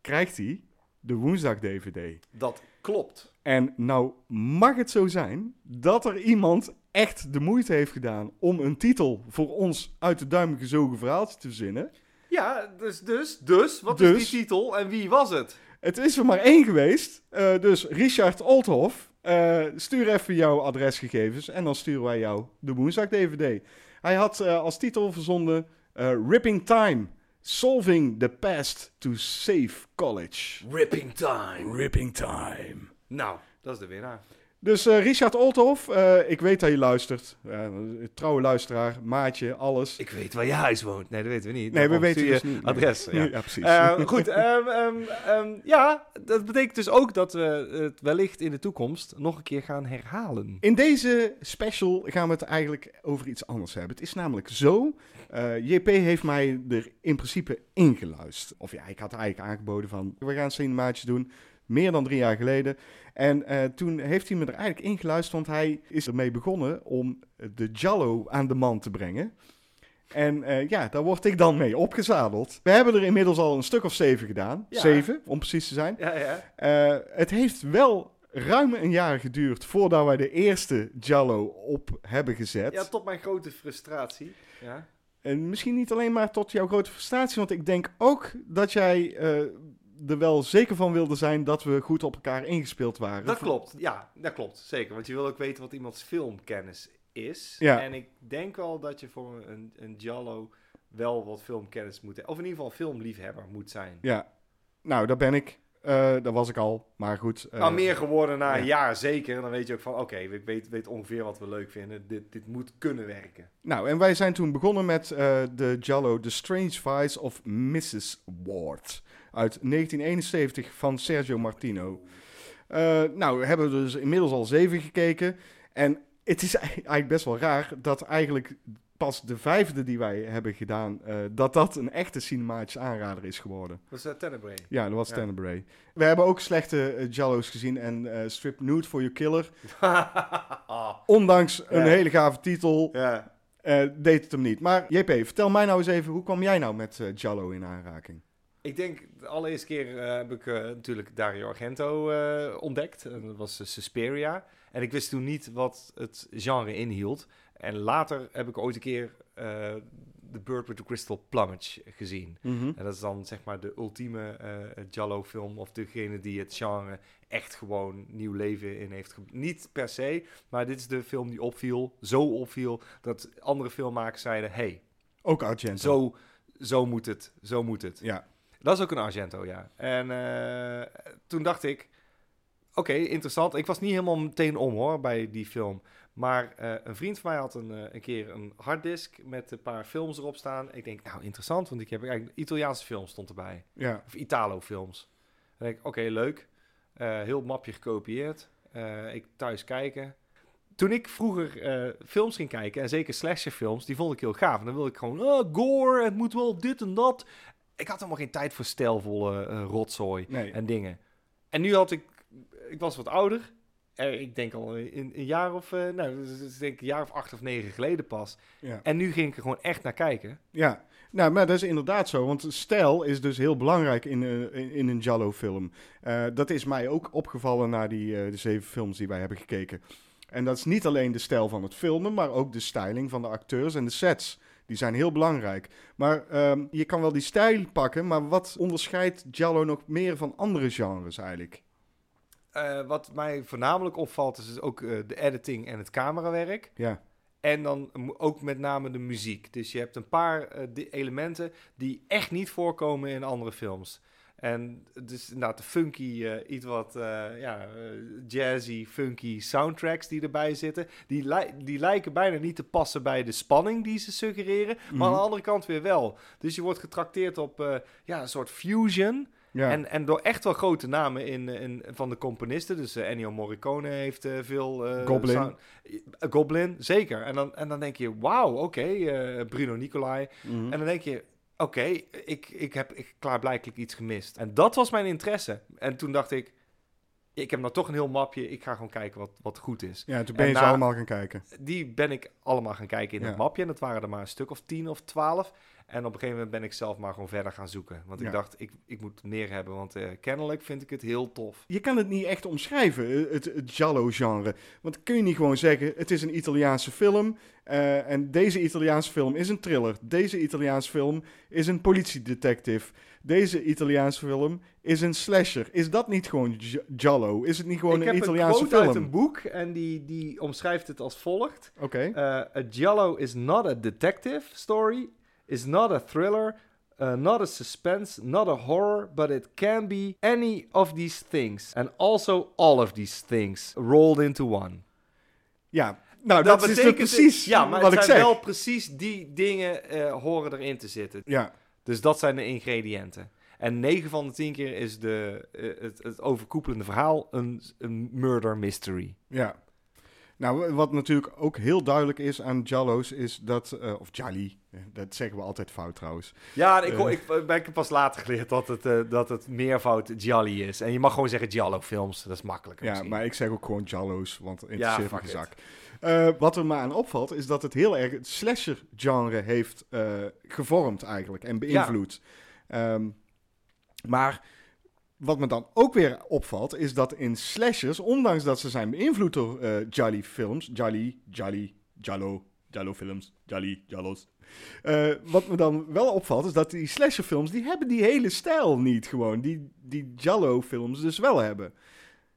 krijgt hij de woensdag-DVD. Dat klopt. En nou mag het zo zijn dat er iemand echt de moeite heeft gedaan om een titel voor ons uit de duim gezogen verhaaltje te verzinnen. Ja, dus, dus, dus, wat Dus? is die titel en wie was het? Het is er maar één geweest. Eh, dus Richard Althoff, eh, stuur even jouw adresgegevens en dan sturen wij jou de woensdag DVD. Hij had eh, als titel verzonden Ripping Time, Solving the Past to Save College. Ripping Time. Ripping Time. Nou, dat is de winnaar. Dus eh, Richard Althoff, eh, ik weet dat je luistert. Ja, trouwe luisteraar, maatje, alles. Ik weet waar je huis woont. Nee, dat weten we niet. Nee, we weten dus je niet. nee. Adres, ja. ja precies. Eh, goed, ehm, ehm, ehm, ja, dat betekent dus ook dat we het wellicht in de toekomst nog een keer gaan herhalen. In deze special gaan we het eigenlijk over iets anders hebben. Het is namelijk zo, eh, JP heeft mij er in principe ingeluisterd. Of ja, ik had eigenlijk aangeboden van, we gaan een cinemaatje doen. Meer dan drie jaar geleden. En eh, toen heeft hij me er eigenlijk ingeluisterd, want hij is ermee begonnen om de Jallo aan de man te brengen. En eh, ja, daar word ik dan mee opgezadeld. We hebben er inmiddels al een stuk of zeven gedaan. Ja. Zeven, om precies te zijn. Ja, ja. Het heeft wel ruim een jaar geduurd voordat wij de eerste Jallo op hebben gezet. Ja, tot mijn grote frustratie. Ja. En misschien niet alleen maar tot jouw grote frustratie, want ik denk ook dat jij eh, er wel zeker van wilde zijn dat we goed op elkaar ingespeeld waren. Dat klopt, ja, dat klopt, zeker. Want je wil ook weten wat iemands filmkennis is. Ja. En ik denk wel dat je voor een, een Jallo wel wat filmkennis moet hebben. Of in ieder geval filmliefhebber moet zijn. Ja, nou, daar ben ik. Eh daar was ik al, maar goed. nou, meer geworden na een ja. jaar zeker. Dan weet je ook van, oké, ik weet, weet ongeveer wat we leuk vinden. Dit, dit moet kunnen werken. Nou, en wij zijn toen begonnen met eh, de Jallo The Strange Vice of Mrs. Ward uit 1971 van Sergio Martino. Nou, we hebben dus inmiddels al zeven gekeken. En het is (laughs) eigenlijk best wel raar dat eigenlijk pas de vijfde die wij hebben gedaan, eh, dat dat een echte cinematische aanrader is geworden. Dat is uh, Tenebrae. Ja, dat was Ja. Tenebrae. We hebben ook slechte eh, Jallo's gezien en eh, Strip Nude for Your Killer. (laughs) Ondanks een hele gave titel, ja. eh, deed het hem niet. Maar JP, vertel mij nou eens even, hoe kwam jij nou met eh, Jallo in aanraking? Ik denk, de allereerste keer eh, heb ik eh, natuurlijk Dario Argento eh, ontdekt. En dat was eh, Suspiria. En ik wist toen niet wat het genre inhield. En later heb ik ooit een keer eh The Bird with the Crystal Plumage gezien. En dat is dan zeg maar de ultieme eh Jallo film of degene die het genre echt gewoon nieuw leven in heeft. Niet per se, maar dit is de film die opviel, zo opviel dat andere filmmakers zeiden: hey, Ook Argento. zo, zo moet het, zo moet het. Ja. Dat is ook een Argento, ja. En eh, toen dacht ik, oké, interessant. Ik was niet helemaal meteen om hoor bij die film. Maar eh, een vriend van mij had een, eh, een keer een harddisk met een paar films erop staan. Ik denk, nou interessant, want ik heb eigenlijk Italiaanse films stond erbij. Ja. Of Italo-films. En ik, oké, leuk. Eh, heel mapje gekopieerd. Ik thuis kijken. Toen ik vroeger films ging kijken, en zeker slasherfilms, die vond ik heel gaaf. En dan wilde ik gewoon, oh, gore, het moet wel dit en dat. Ik had helemaal geen tijd voor stijlvolle rotzooi Nee. en dingen. En nu had ik, ik was wat ouder. Eh, ik denk al in een jaar of, eh, nou, dus ik denk een jaar of acht of negen geleden pas. Ja. En nu ging ik er gewoon echt naar kijken. ja. Nou, maar dat is inderdaad zo. Want stijl is dus heel belangrijk in, een- in, in een Jallo-film. Dat is mij ook opgevallen na die de zeven films die wij hebben gekeken. En dat is niet alleen de stijl van het filmen, maar ook de styling van de acteurs en de sets. Die zijn heel belangrijk. Maar ehm, je kan wel die stijl pakken, maar wat onderscheidt Jallo nog meer van andere genres eigenlijk? Eh, wat mij voornamelijk opvalt is dus ook eh, de editing en het camerawerk. Ja, En dan ook met name de muziek. Dus je hebt een paar di- elementen die echt niet voorkomen in andere films. En dus inderdaad de funky, iets wat ja, jazzy, funky soundtracks die erbij zitten. Die, li- die lijken bijna niet te passen bij de spanning die ze suggereren. Maar aan de Mhm. andere kant weer wel. Dus je wordt getrakteerd op ja, een soort fusion. Ja. En, en door echt wel grote namen in, in, van de componisten. Dus eh, Ennio Morricone heeft eh, veel... eh, Goblin. sound- Goblin, zeker. En dan, en dan denk je, wauw, oké, Bruno Nicolai. Mhm. En dan denk je, oké, ik, ik heb ik, klaarblijkelijk iets gemist. En dat was mijn interesse. En toen dacht ik, ik heb nou toch een heel mapje. Ik ga gewoon kijken wat, wat goed is. ja, toen ben je ze allemaal gaan kijken. Die ben ik allemaal gaan kijken in Ja. het mapje. En dat waren er maar een stuk of tien of twaalf. En op een gegeven moment ben ik zelf maar gewoon verder gaan zoeken. Want ik dacht, ik, ik moet meer hebben. Want eh, kennelijk vind ik het heel tof. Je kan het niet echt omschrijven, eh, het, het Giallo-genre. Want kun je niet gewoon zeggen, het is een Italiaanse film... eh, en deze Italiaanse film is een thriller. Deze Italiaanse film is een politiedetective. Deze Italiaanse film is een slasher. Is dat niet gewoon Gi- Giallo? Is het niet gewoon ik een heb Italiaanse een quote film? uit een boek. En die, die omschrijft het als volgt. Oké. Uh, a Giallo is not a detective story, is not a thriller, uh, not a suspense, not a horror, but it can be any of these things. And also all of these things rolled into one. Ja, nou dat, is dus betekent precies ja, maar wat het ik zijn zeg. wel precies die dingen eh, horen erin te zitten. Ja, Dus dat zijn de ingrediënten. En 9 van de 10 keer is de, eh, het, het overkoepelende verhaal een, een murder mystery. ja. Nou, wat natuurlijk ook heel duidelijk is aan Giallo's is dat... eh, of Gialli, eh, dat zeggen we altijd fout trouwens. Ja, ik, Eh. ik, ik ben pas later geleerd dat het, dat het meervoud Gialli is. En je mag gewoon zeggen Giallo-films, dat is makkelijker Ja, misschien. maar ik zeg ook gewoon Giallo's, want het Ja, me zak. Wat er me aan opvalt, is dat het heel erg het slasher-genre heeft gevormd eigenlijk en beïnvloed. Ehm, maar wat me dan ook weer opvalt, is dat in slashers, ondanks dat ze zijn beïnvloed door eh Jolly-films, Jolly, Jolly, Jallo, Jallo-films, Jolly, Jallo's. Eh, wat me dan wel opvalt, is dat die slasher-films, die hebben die hele stijl niet gewoon, die, die Jallo-films dus wel hebben.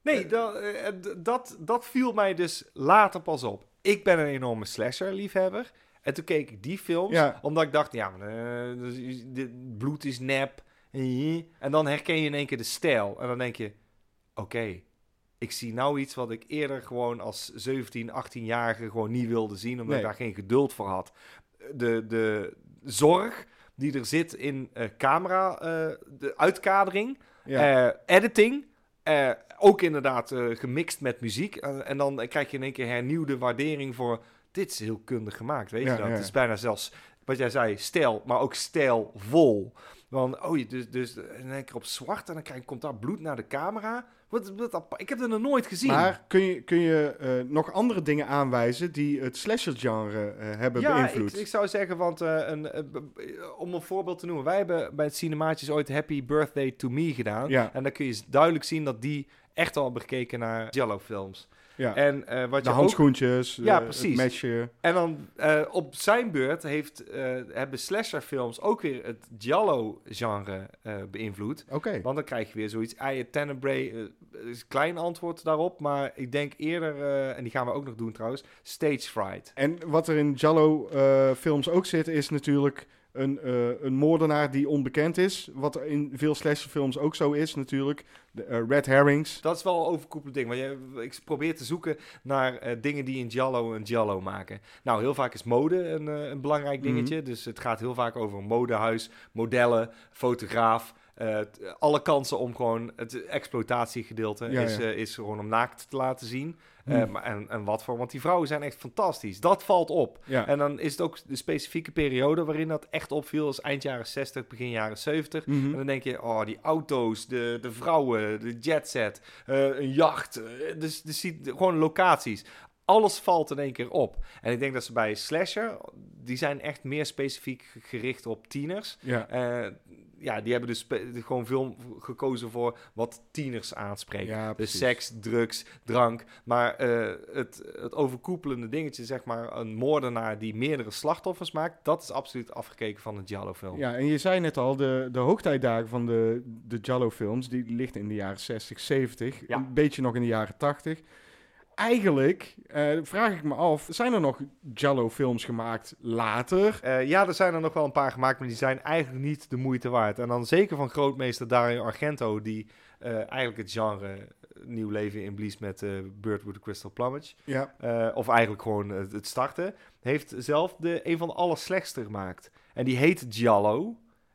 Nee, dat, eh, d- dat, dat viel mij dus later pas op. Ik ben een enorme slasher-liefhebber. En toen keek ik die films, Ja. omdat ik dacht, ja, maar, dus bloed is nep. En dan herken je in één keer de stijl. En dan denk je, oké, ik zie nou iets wat ik eerder gewoon als 17, 18-jarige gewoon niet wilde zien, omdat Nee. ik daar geen geduld voor had. De, de zorg die er zit in eh, camera, eh, de uitkadering, Ja. eh, editing. ook inderdaad gemixt met muziek. En dan krijg je in één keer hernieuwde waardering voor... Dit is heel kundig gemaakt, weet Ja, je dat? ja. Het is bijna zelfs, wat jij zei, stijl, maar ook stijlvol. Want, oh, je- dus, dus in één keer op zwart en dan krijg, komt daar bloed naar de camera. Wat, wat, ik heb dat nog nooit gezien. Maar kun je, kun je eh, nog andere dingen aanwijzen die het slasher-genre eh, hebben ja, beïnvloed? ik, ik zou zeggen, want eh, een, om een voorbeeld te noemen. Wij hebben bij het Cinemaatjes ooit Happy Birthday to Me gedaan. Ja. En dan kun je duidelijk zien dat die echt al hebben gekeken naar Jello-films. Ja. En eh, wat de je ook handschoentjes, Ja, eh, precies. het mesje. En dan eh, op zijn beurt heeft, hebben slasherfilms ook weer het Giallo-genre beïnvloed. Oké. Want dan krijg je weer zoiets. Aya Tenebrae eh, is een klein antwoord daarop. Maar ik denk eerder, en die gaan we ook nog doen trouwens, Stage Fright. En wat er in Jallo-films ook zit, is natuurlijk een, eh, een moordenaar die onbekend is. Wat in veel slasherfilms ook zo is natuurlijk. De eh, red herrings. Dat is wel een overkoepelend ding. Want je, ik probeer te zoeken naar eh, dingen die een Giallo een Giallo maken. Nou, heel vaak is mode een, een belangrijk Mhm. dingetje. Dus het gaat heel vaak over een modehuis, modellen, fotograaf. alle kansen om gewoon het exploitatiegedeelte Ja, is, ja. is gewoon om naakt te laten zien. Eh, maar, en, en wat voor, want die vrouwen zijn echt fantastisch. Dat valt op. Ja. En dan is het ook de specifieke periode waarin dat echt opviel, is eind jaren 60, begin jaren 70. Mhm. En dan denk je, oh, die auto's, de, de vrouwen, de jetset, eh, een jacht. eh, dus, dus ziet gewoon locaties. Alles valt in één keer op. En ik denk dat ze bij Slasher, die zijn echt meer specifiek gericht op tieners. Ja. Ja, die hebben dus gewoon veel gekozen voor wat tieners aanspreekt. Ja, dus seks, drugs, drank. Maar eh, het, het overkoepelende dingetje, zeg maar, een moordenaar die meerdere slachtoffers maakt, dat is absoluut afgekeken van een Giallo-film. Ja, en je zei net al, de, de hoogtijdagen van de, de Jallo-films, die ligt in de jaren 60, 70. Ja. Een beetje nog in de jaren 80. Eigenlijk eh, vraag ik me af, zijn er nog Jallo-films gemaakt later? Eh, ja, er zijn er nog wel een paar gemaakt, maar die zijn eigenlijk niet de moeite waard. En dan zeker van grootmeester Dario Argento, die eh, eigenlijk het genre nieuw leven inblies met Bird with the Crystal Plumage. Ja. Of eigenlijk gewoon het, starten. Heeft zelf de, een van de allerslechtste gemaakt. En die heet Giallo.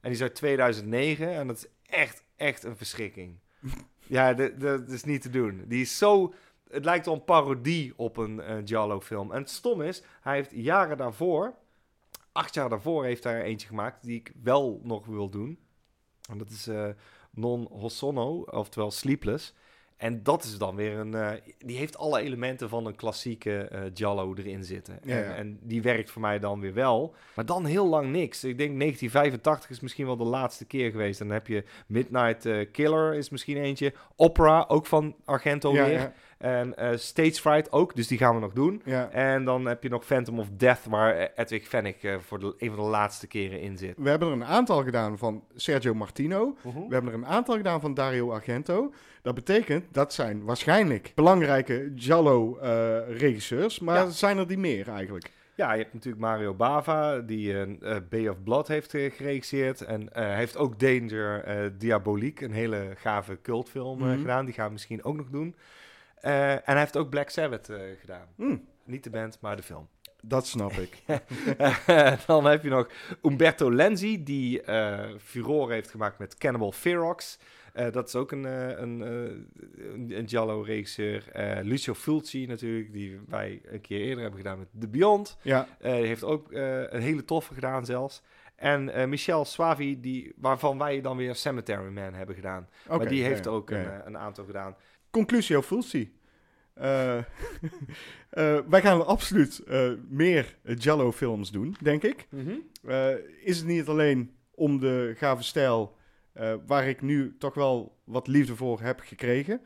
En die is uit 2009. En dat is echt, echt een verschrikking. (laughs) ja, dat is niet te doen. Die is zo... Het lijkt wel een parodie op een eh Giallo-film. En het stom is, hij heeft jaren daarvoor... Acht jaar daarvoor heeft hij er eentje gemaakt die ik wel nog wil doen. En dat is eh, Non Hosono, oftewel Sleepless. En dat is dan weer een... eh, die heeft alle elementen van een klassieke eh Giallo erin zitten. Ja, en, ja. en die werkt voor mij dan weer wel. Maar dan heel lang niks. Ik denk 1985 is misschien wel de laatste keer geweest. Dan heb je Midnight eh, Killer is misschien eentje. Opera, ook van Argento ja, weer. En eh, Stage Fright ook, dus die gaan we nog doen. ja. En dan heb je nog Phantom of Death, waar Edwig Fennick voor de, een van de laatste keren in zit. We hebben er een aantal gedaan van Sergio Martino. We hebben er een aantal gedaan van Dario Argento. Dat betekent, dat zijn waarschijnlijk belangrijke Giallo-regisseurs. maar Ja. zijn er die meer eigenlijk? Ja, je hebt natuurlijk Mario Bava, die eh eh, Bay of Blood heeft eh, geregisseerd. En eh, hij heeft ook Danger eh, Diabolique, een hele gave cultfilm eh, Mhm. gedaan. Die gaan we misschien ook nog doen. Eh, en hij heeft ook Black Sabbath eh, gedaan. Hm, Niet de band, maar de film. dat snap ik. (laughs) dan heb je nog Umberto Lenzi, die eh furore heeft gemaakt met Cannibal Ferox. Eh, dat is ook een, eh, een, eh, een, een Giallo-regisseur. Eh, Lucio Fulci natuurlijk, die wij een keer eerder hebben gedaan met The Beyond. Ja, die heeft ook een hele toffe gedaan zelfs. En Michel Swavi, die, waarvan wij dan weer Cemetery Man hebben gedaan. maar die heeft ja, ook ja, een, ja. een aantal gedaan. Conclusio Fulci. (laughs) Wij gaan absoluut meer Giallo-films doen, denk ik. Eh, is het niet alleen om de gave stijl, eh, waar ik nu toch wel wat liefde voor heb gekregen.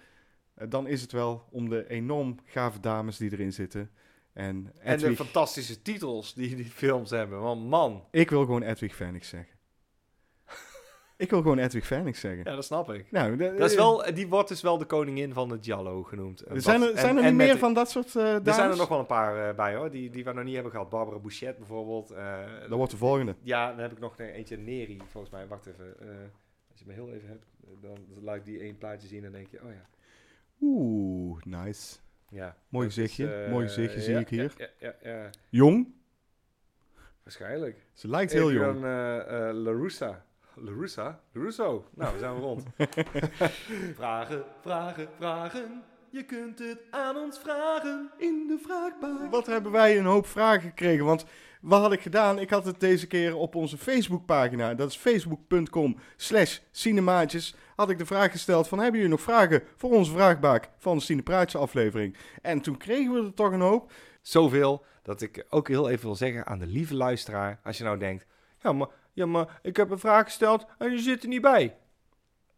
eh, dan is het wel om de enorm gave dames die erin zitten. En, En de fantastische titels die die films hebben. Want man, ik wil gewoon Edwig Phoenix zeggen. (laughs) ik wil gewoon Edwig Phoenix zeggen. ja, dat snap ik. Nou, Dat is wel, die wordt dus wel de koningin van het Giallo genoemd. En Zijn er, zijn er en niet met meer van dat soort eh dames? Er zijn er nog wel een paar eh, bij hoor, die, die we nog niet hebben gehad. Barbara Bouchet bijvoorbeeld. eh, Dat wordt de volgende. Ja, dan heb ik nog een- eentje Neri, volgens mij. Wacht even. Eh, me heel even hebt, eh, dan laat ik die één plaatje zien en dan denk je, oh ja. Oeh, nice. ja Mooi gezichtje, eh, mooi gezichtje zie ja, ik hier. Ja, ja, ja, ja, Jong? waarschijnlijk. Ze lijkt heel Heb jong. Dan uh, LaRussa. LaRussa? Russo. Nou, we zijn we rond. (laughs) vragen, vragen, vragen. Je kunt het aan ons vragen in de vraagbaak. Wat hebben wij een hoop vragen gekregen? Want wat had ik gedaan? Ik had het deze keer op onze Facebookpagina. Dat is facebook.com slash cinemaatjes. Had ik de vraag gesteld van... Hebben jullie nog vragen voor onze vraagbaak van de Cinepraatjes aflevering? En toen kregen we er toch een hoop. Zoveel dat ik ook heel even wil zeggen aan de lieve luisteraar. Als je nou denkt, ja maar, ja, maar ik heb een vraag gesteld en je zit er niet bij.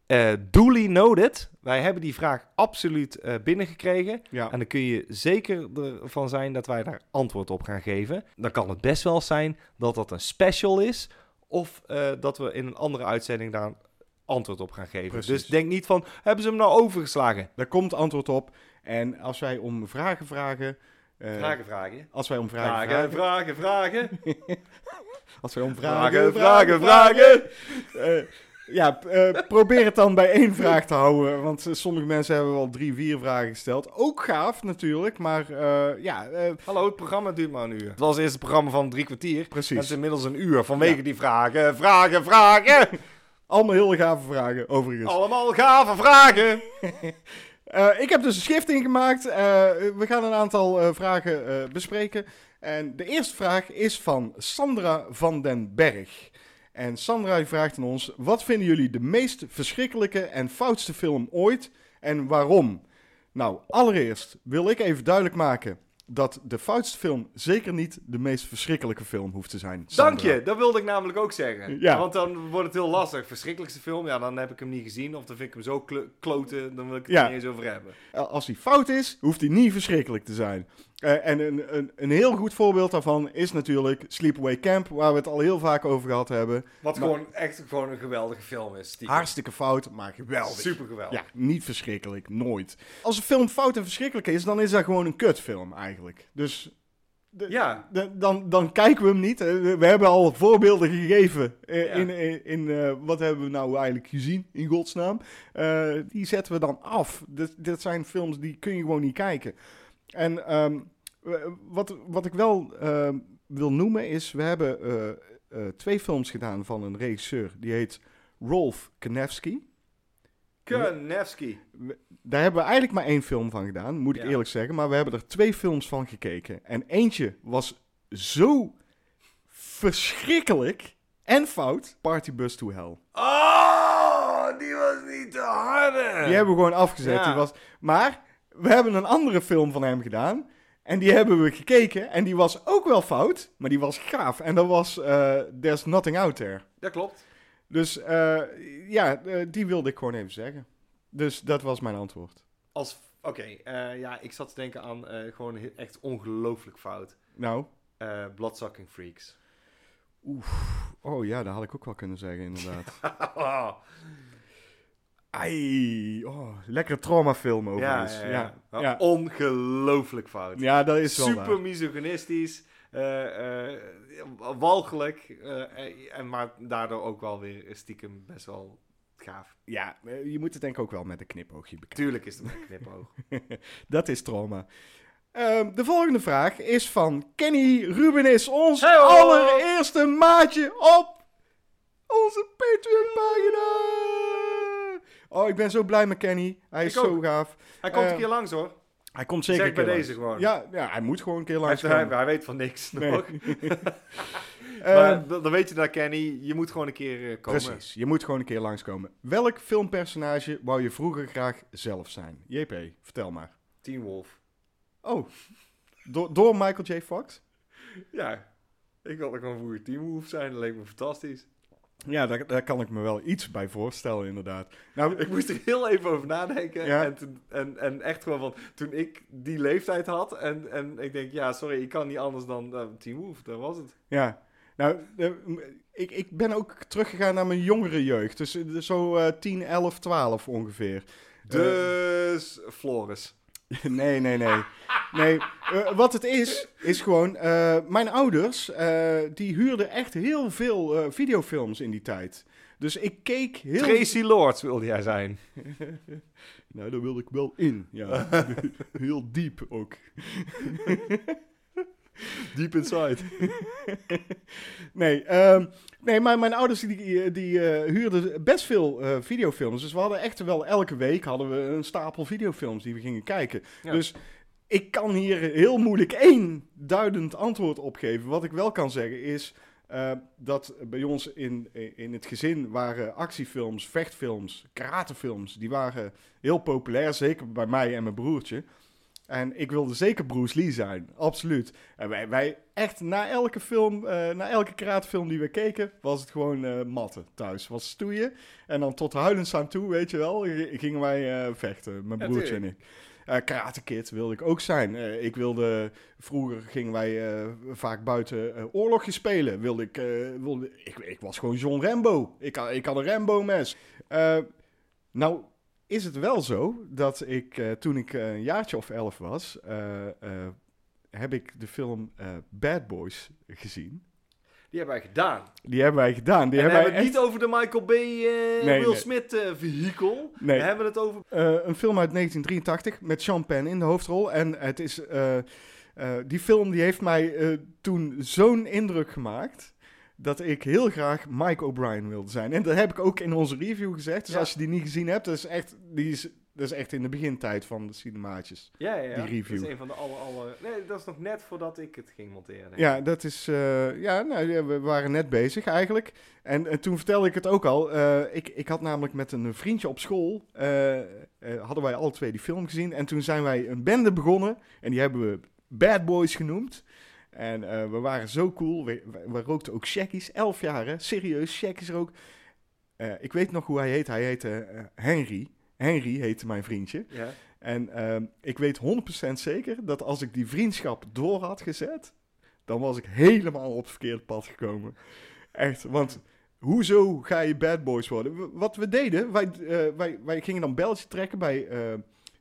Eh duly noted. Wij hebben die vraag absoluut eh, binnengekregen. Ja, En dan kun je zeker ervan zijn dat wij daar antwoord op gaan geven. Dan kan het best wel zijn dat dat een special is. Of eh, dat we in een andere uitzending daar antwoord op gaan geven. Precies. Dus denk niet van, hebben ze hem nou overgeslagen? daar komt antwoord op. En als wij om vragen vragen... Vragen, vragen. Als wij om vragen Vragen, vragen... vragen, vragen. (laughs) Als wij om Vragen, vragen, vragen, vragen. Ja, eh, probeer het dan bij één vraag te houden. Want eh, sommige mensen hebben wel drie, vier vragen gesteld. Ook gaaf natuurlijk, maar eh, ja, eh, Hallo, het programma duurt maar een uur. Het was eerst een programma van drie kwartier. Het precies. is inmiddels een uur vanwege Ja. die vragen. Vragen, vragen. (laughs) Allemaal hele gave vragen, overigens. Allemaal gave vragen. (laughs) Eh, ik heb dus een schifting gemaakt. Eh, we gaan een aantal eh, vragen eh, bespreken. En de eerste vraag is van Sandra van den Berg. En Sandra vraagt aan ons: wat vinden jullie de meest verschrikkelijke en foutste film ooit en waarom? Nou, allereerst wil ik even duidelijk maken dat de foutste film zeker niet de meest verschrikkelijke film hoeft te zijn. Sandra. Dank je, dat wilde ik namelijk ook zeggen. Ja. Want dan wordt het heel lastig. Verschrikkelijkste film, ja, dan heb ik hem niet gezien. Of dan vind ik hem zo klo- kloten, dan wil ik het Ja. er niet eens over hebben. Als die fout is, hoeft die niet verschrikkelijk te zijn. Eh, en een, een, een heel goed voorbeeld daarvan is natuurlijk Sleepaway Camp, waar we het al heel vaak over gehad hebben. Wat Maar- gewoon echt gewoon een geweldige film is. stiekem. Hartstikke fout, maar geweldig. Super geweldig. Ja, niet verschrikkelijk, nooit. Als een film fout en verschrikkelijk is, dan is dat gewoon een kutfilm eigenlijk. Dus de- Ja. de- dan, dan kijken we hem niet. Eh, We hebben al voorbeelden gegeven eh, Ja. in, in, in, eh, wat hebben we nou eigenlijk gezien, in godsnaam. Eh, die zetten we dan af. Dit, dit zijn films die kun je gewoon niet kijken. En ehm, wat, wat ik wel ehm, wil noemen is, we hebben eh, eh, twee films gedaan van een regisseur. Die heet Rolf Kanefsky. Kanevski. Daar hebben we eigenlijk maar één film van gedaan, moet ik Ja. eerlijk zeggen. Maar we hebben er twee films van gekeken. En eentje was zo verschrikkelijk en fout. Party Bus to Hell. Oh, die was niet te harde. Die hebben we gewoon afgezet. Ja. Die was, maar we hebben een andere film van hem gedaan. En die hebben we gekeken. En die was ook wel fout. Maar die was gaaf. En dat was eh, There's Nothing Out There. Dat klopt. Dus eh, ja, eh, die wilde ik gewoon even zeggen. Dus dat was mijn antwoord. Als, oké, eh, ja, ik zat te denken aan gewoon echt ongelooflijk fout. Nou, Bloodsucking Freaks. oh ja, dat had ik ook wel kunnen zeggen inderdaad. Oh, (laughs) Ai, oh, lekkere traumafilm overigens. ja, Ja, ja. Ongelooflijk fout. Ja, dat is wel Super misogynistisch. Eh, eh, walgelijk. eh, en maar daardoor ook wel weer stiekem best wel gaaf. Ja, je moet het denk ik ook wel met een knipoogje bekijken. Tuurlijk is het met een knipoog. (laughs) Dat is trauma. Ehm, de volgende vraag is van Kenny Rubenis, ons Hey, allereerste maatje op onze Patreon-pagina. Oh, ik ben zo blij met Kenny. Hij is zo gaaf. Hij komt Eh, een keer langs hoor. Hij komt zeker Zeg bij deze langs. gewoon. Ja, ja, hij moet gewoon een keer langs hij, hij weet van niks Nee. nog. Eh, (laughs) (laughs) maar dan dan weet je dat Kenny, je moet gewoon een keer eh, komen. Precies, je moet gewoon een keer langskomen. Welk filmpersonage wou je vroeger graag zelf zijn? JP, vertel maar. Teen Wolf. Oh, door, door Michael J. Fox? Ja, ik wilde gewoon vroeger Teen Wolf zijn. Dat leek me fantastisch. Ja, daar, daar kan ik me wel iets bij voorstellen, inderdaad. Nou, Ik moest er heel even over nadenken. Ja. En, toen, en, en echt gewoon van, toen ik die leeftijd had. En, en ik denk, ja, sorry, ik kan niet anders dan uh, Teen Wolf. Dat was het. ja. Nou, eh, ik, ik ben ook teruggegaan naar mijn jongere jeugd. Dus eh, zo eh 10, 11, 12 ongeveer. Dus Floris. (laughs) nee, nee, nee. Nee, eh, wat het is, is gewoon... eh, mijn ouders, eh, die huurden echt heel veel videofilms in die tijd. Dus ik keek heel... Tracy Lords wilde jij zijn. (laughs) Nou, daar wilde ik wel in, ja. (laughs) heel diep ook. Deep inside. (laughs) Nee, ehm, nee maar mijn ouders die, die eh, huurden best veel eh, videofilms. Dus we hadden echt wel elke week hadden we een stapel videofilms die we gingen kijken. Ja. Dus ik kan hier heel moeilijk één duidend antwoord op geven. Wat ik wel kan zeggen is eh, dat bij ons in, in het gezin waren actiefilms, vechtfilms, karatefilms, die waren heel populair. Zeker bij mij en mijn broertje. En ik wilde zeker Bruce Lee zijn, absoluut. En wij, wij echt na elke film, eh, na elke karatefilm die we keken, was het gewoon eh matten thuis. Was stoeien. En dan tot huilens aan toe, weet je wel, gingen wij eh, vechten, mijn Ja, broertje en ik. Karate Kid wilde ik ook zijn. Ik wilde, vroeger gingen wij vaak buiten oorlogjes spelen. Wilde ik, wilde, ik, ik was gewoon John Rambo. Ik, had- ik had een Rambo-mes. Eh, nou, is het wel zo dat ik, eh, toen ik eh, een jaartje of elf was, eh, heb ik de film Bad Boys gezien. Die hebben wij gedaan. Die hebben wij gedaan. Die en we hebben het niet over de Michael Bay, Nee, Will nee. Smith eh, vehikel. Nee. We hebben het over... Een film uit 1983 met Sean Penn in de hoofdrol. En het is, die film die heeft mij toen zo'n indruk gemaakt dat ik heel graag Mike O'Brien wilde zijn. En dat heb ik ook in onze review gezegd. Dus Ja. als je die niet gezien hebt, dat is echt, die is, dat is echt in de begintijd van de cinemaatjes. Ja, ja, ja. Die review. Dat is een van de alle, alle... Nee, dat is nog net voordat ik het ging monteren. Ja, dat is. eh, ja, nou, we waren net bezig eigenlijk. En, en toen vertelde ik het ook al. eh, ik, ik had namelijk met een vriendje op school. eh, hadden wij alle twee die film gezien. En toen zijn wij een bende begonnen. En die hebben we Bad Boys genoemd. En eh, we waren zo cool. We, rookten ook shackies. Elf jaar, hè? Serieus, shackies rook. Eh, ik weet nog hoe hij heet. Hij heette eh, Henry. Henry heette mijn vriendje. Ja. En ehm, ik weet 100% zeker dat als ik die vriendschap door had gezet, dan was ik helemaal op het verkeerde pad gekomen. Echt, want hoezo ga je bad boys worden? Wat we deden, wij, wij, wij gingen dan beltje trekken bij,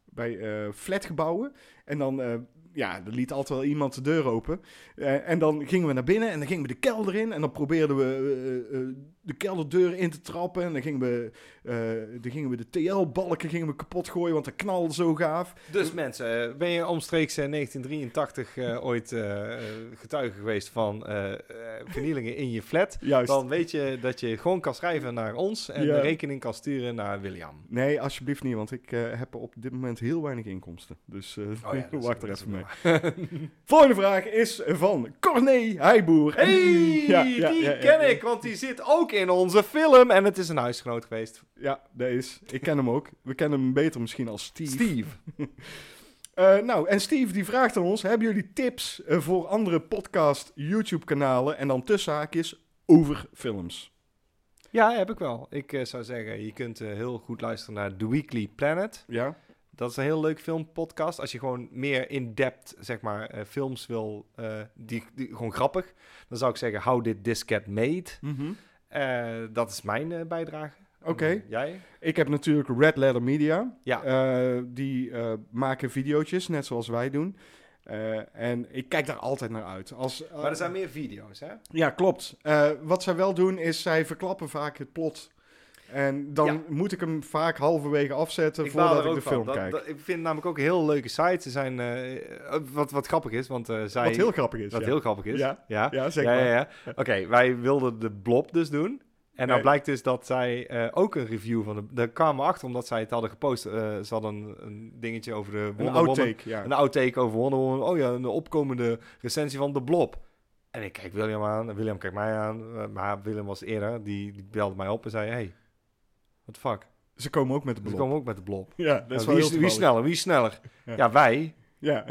bij flatgebouwen. En dan ja, er liet altijd wel iemand de deur open. Eh, en dan gingen we naar binnen en dan gingen we de kelder in. En dan probeerden we eh, eh, de kelderdeur in te trappen. En dan gingen we, eh, dan gingen we de TL-balken gingen we kapot gooien, want dat knalde zo gaaf. Dus mensen, ben je omstreeks eh, 1983 eh, ooit eh, eh, getuige geweest van vernielingen in je flat? Juist. Dan weet je dat je gewoon kan schrijven naar ons en Ja. de rekening kan sturen naar William. Nee, alsjeblieft niet, want ik heb op dit moment heel weinig inkomsten. Dus Oh ja, (laughs) wacht er even mee. (laughs) Volgende vraag is van Corné Heijboer. En Hey, ja, die ken ik, want die zit ook in onze film en het is een huisgenoot geweest. Ja, dat is. Ik ken hem ook. We kennen hem beter misschien als Steve. Steve. (laughs) Eh, nou, en Steve die vraagt aan ons: hebben jullie tips eh, voor andere podcast YouTube-kanalen en dan tussen haakjes over films? Ja, heb ik wel. Ik eh, zou zeggen, je kunt heel goed luisteren naar The Weekly Planet. Ja? Dat is een heel leuk filmpodcast. Als je gewoon meer in-depth, zeg maar, films wil, die, die gewoon grappig. Dan zou ik zeggen, How Did This Get Made? Eh, dat is mijn eh, bijdrage. Oké. Jij? Ik heb natuurlijk Red Letter Media. Ja. Eh, die eh, maken video's, net zoals wij doen. Eh, en ik kijk daar altijd naar uit. Als, Maar er zijn meer video's, hè? Ja, klopt. Eh, wat zij wel doen is, zij verklappen vaak het plot. En dan Ja. moet ik hem vaak halverwege afzetten Ik voordat ik de film Dat- kijk. dat- ik vind namelijk ook een heel leuke site. Ze zijn, eh, wat, wat grappig is, want eh, zij... Wat heel grappig is. wat ja. heel grappig is. Ja. ja. Ja, zeg ja, ja. Oké, wij wilden de blob dus doen. En nou Nee. blijkt dus dat zij eh, ook een review van de... Daar kwamen achter omdat zij het hadden gepost. Ze hadden een, een dingetje over de Een Wonder Woman. outtake, ja. Een outtake over Wonder Woman. Oh ja, een opkomende recensie van de blob. En ik kijk William aan. William kijkt mij aan. maar Willem was eerder. Die, die belde mij op en zei... Hey, what the fuck? Ze komen ook met de We blok. komen ook met de blob. Ja, dat is Nou, wel wie, is, wie sneller? Wie sneller? Ja. Ja, wij. Ja.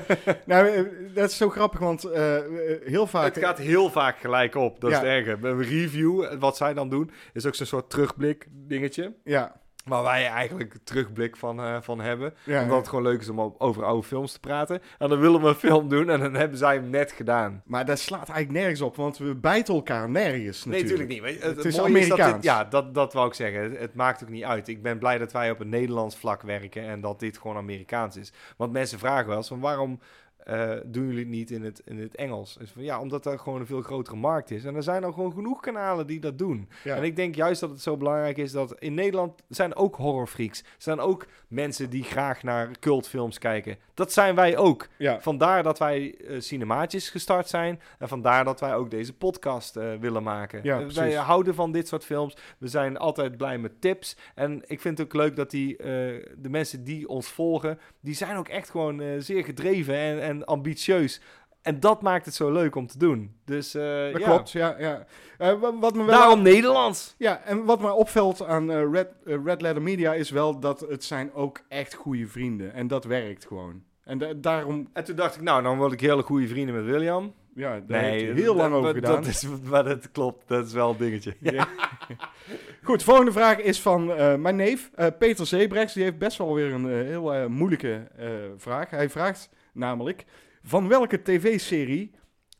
(laughs) nou, eh, dat is zo grappig, want eh, eh, heel vaak... Het gaat heel vaak gelijk op. Dat Ja. is het erge. Een review, wat zij dan doen, is ook zo'n soort terugblik dingetje. Ja, Waar wij eigenlijk terugblik van, eh, van hebben. ja. Omdat het gewoon leuk is om over oude films te praten. En dan willen we een film doen en dan hebben zij hem net gedaan. Maar dat slaat eigenlijk nergens op, want we bijten elkaar nergens Nee, natuurlijk. natuurlijk niet. Je, Het, Het het is mooie is dat dit, ja, dat, dat wou ik zeggen. Het, het maakt ook niet uit. Ik ben blij dat wij op een Nederlands vlak werken en dat dit gewoon Amerikaans is. Want mensen vragen wel eens van waarom eh, doen jullie het niet in het, in het Engels? Van, ja, omdat er gewoon een veel grotere markt is. En er zijn al gewoon genoeg kanalen die dat doen. Ja. En ik denk juist dat het zo belangrijk is dat in Nederland zijn ook horrorfreaks. Zijn ook mensen die graag naar cultfilms kijken. Dat zijn wij ook. ja. Vandaar dat wij eh cinemaatjes gestart zijn. En vandaar dat wij ook deze podcast eh, willen maken. Ja, wij houden van dit soort films. We zijn altijd blij met tips. En ik vind het ook leuk dat die, de mensen die ons volgen... die zijn ook echt gewoon zeer gedreven en, en ambitieus. En dat maakt het zo leuk om te doen. Dus eh, Dat ja. klopt, ja. ja. Eh, wa- wat me wel Daarom Nederlands. Ja, en wat mij opvalt aan eh, Red, Red Letter Media is wel dat het zijn ook echt goede vrienden. En dat werkt gewoon. En da- daarom, En toen dacht ik, nou, dan word ik hele goede vrienden met William. ja, daar heeft dat- heel lang over gedaan. Dat is, maar dat klopt, dat is wel een dingetje. Ja. (laughs) Goed, volgende vraag is van mijn neef, Peter Zebrechts. Die heeft best wel weer een heel moeilijke vraag. Hij vraagt namelijk, van welke tv-serie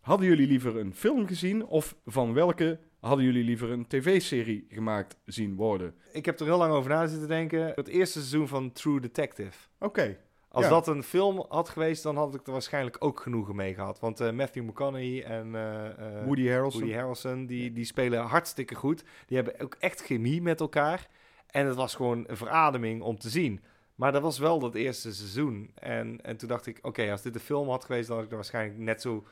hadden jullie liever een film gezien... of van welke hadden jullie liever een tv-serie gemaakt zien worden? Ik heb er heel lang over na zitten denken. Het eerste seizoen van True Detective. Oké, Als Ja. dat een film had geweest, dan had ik er waarschijnlijk ook genoegen mee gehad. Want eh, Matthew McConaughey en eh, eh, Woody Harrelson. Woody Harrelson, die, die spelen hartstikke goed. Die hebben ook echt chemie met elkaar. En het was gewoon een verademing om te zien. Maar dat was wel dat eerste seizoen. En, en toen dacht ik, oké, als dit een film had geweest, dan had ik er waarschijnlijk net zo...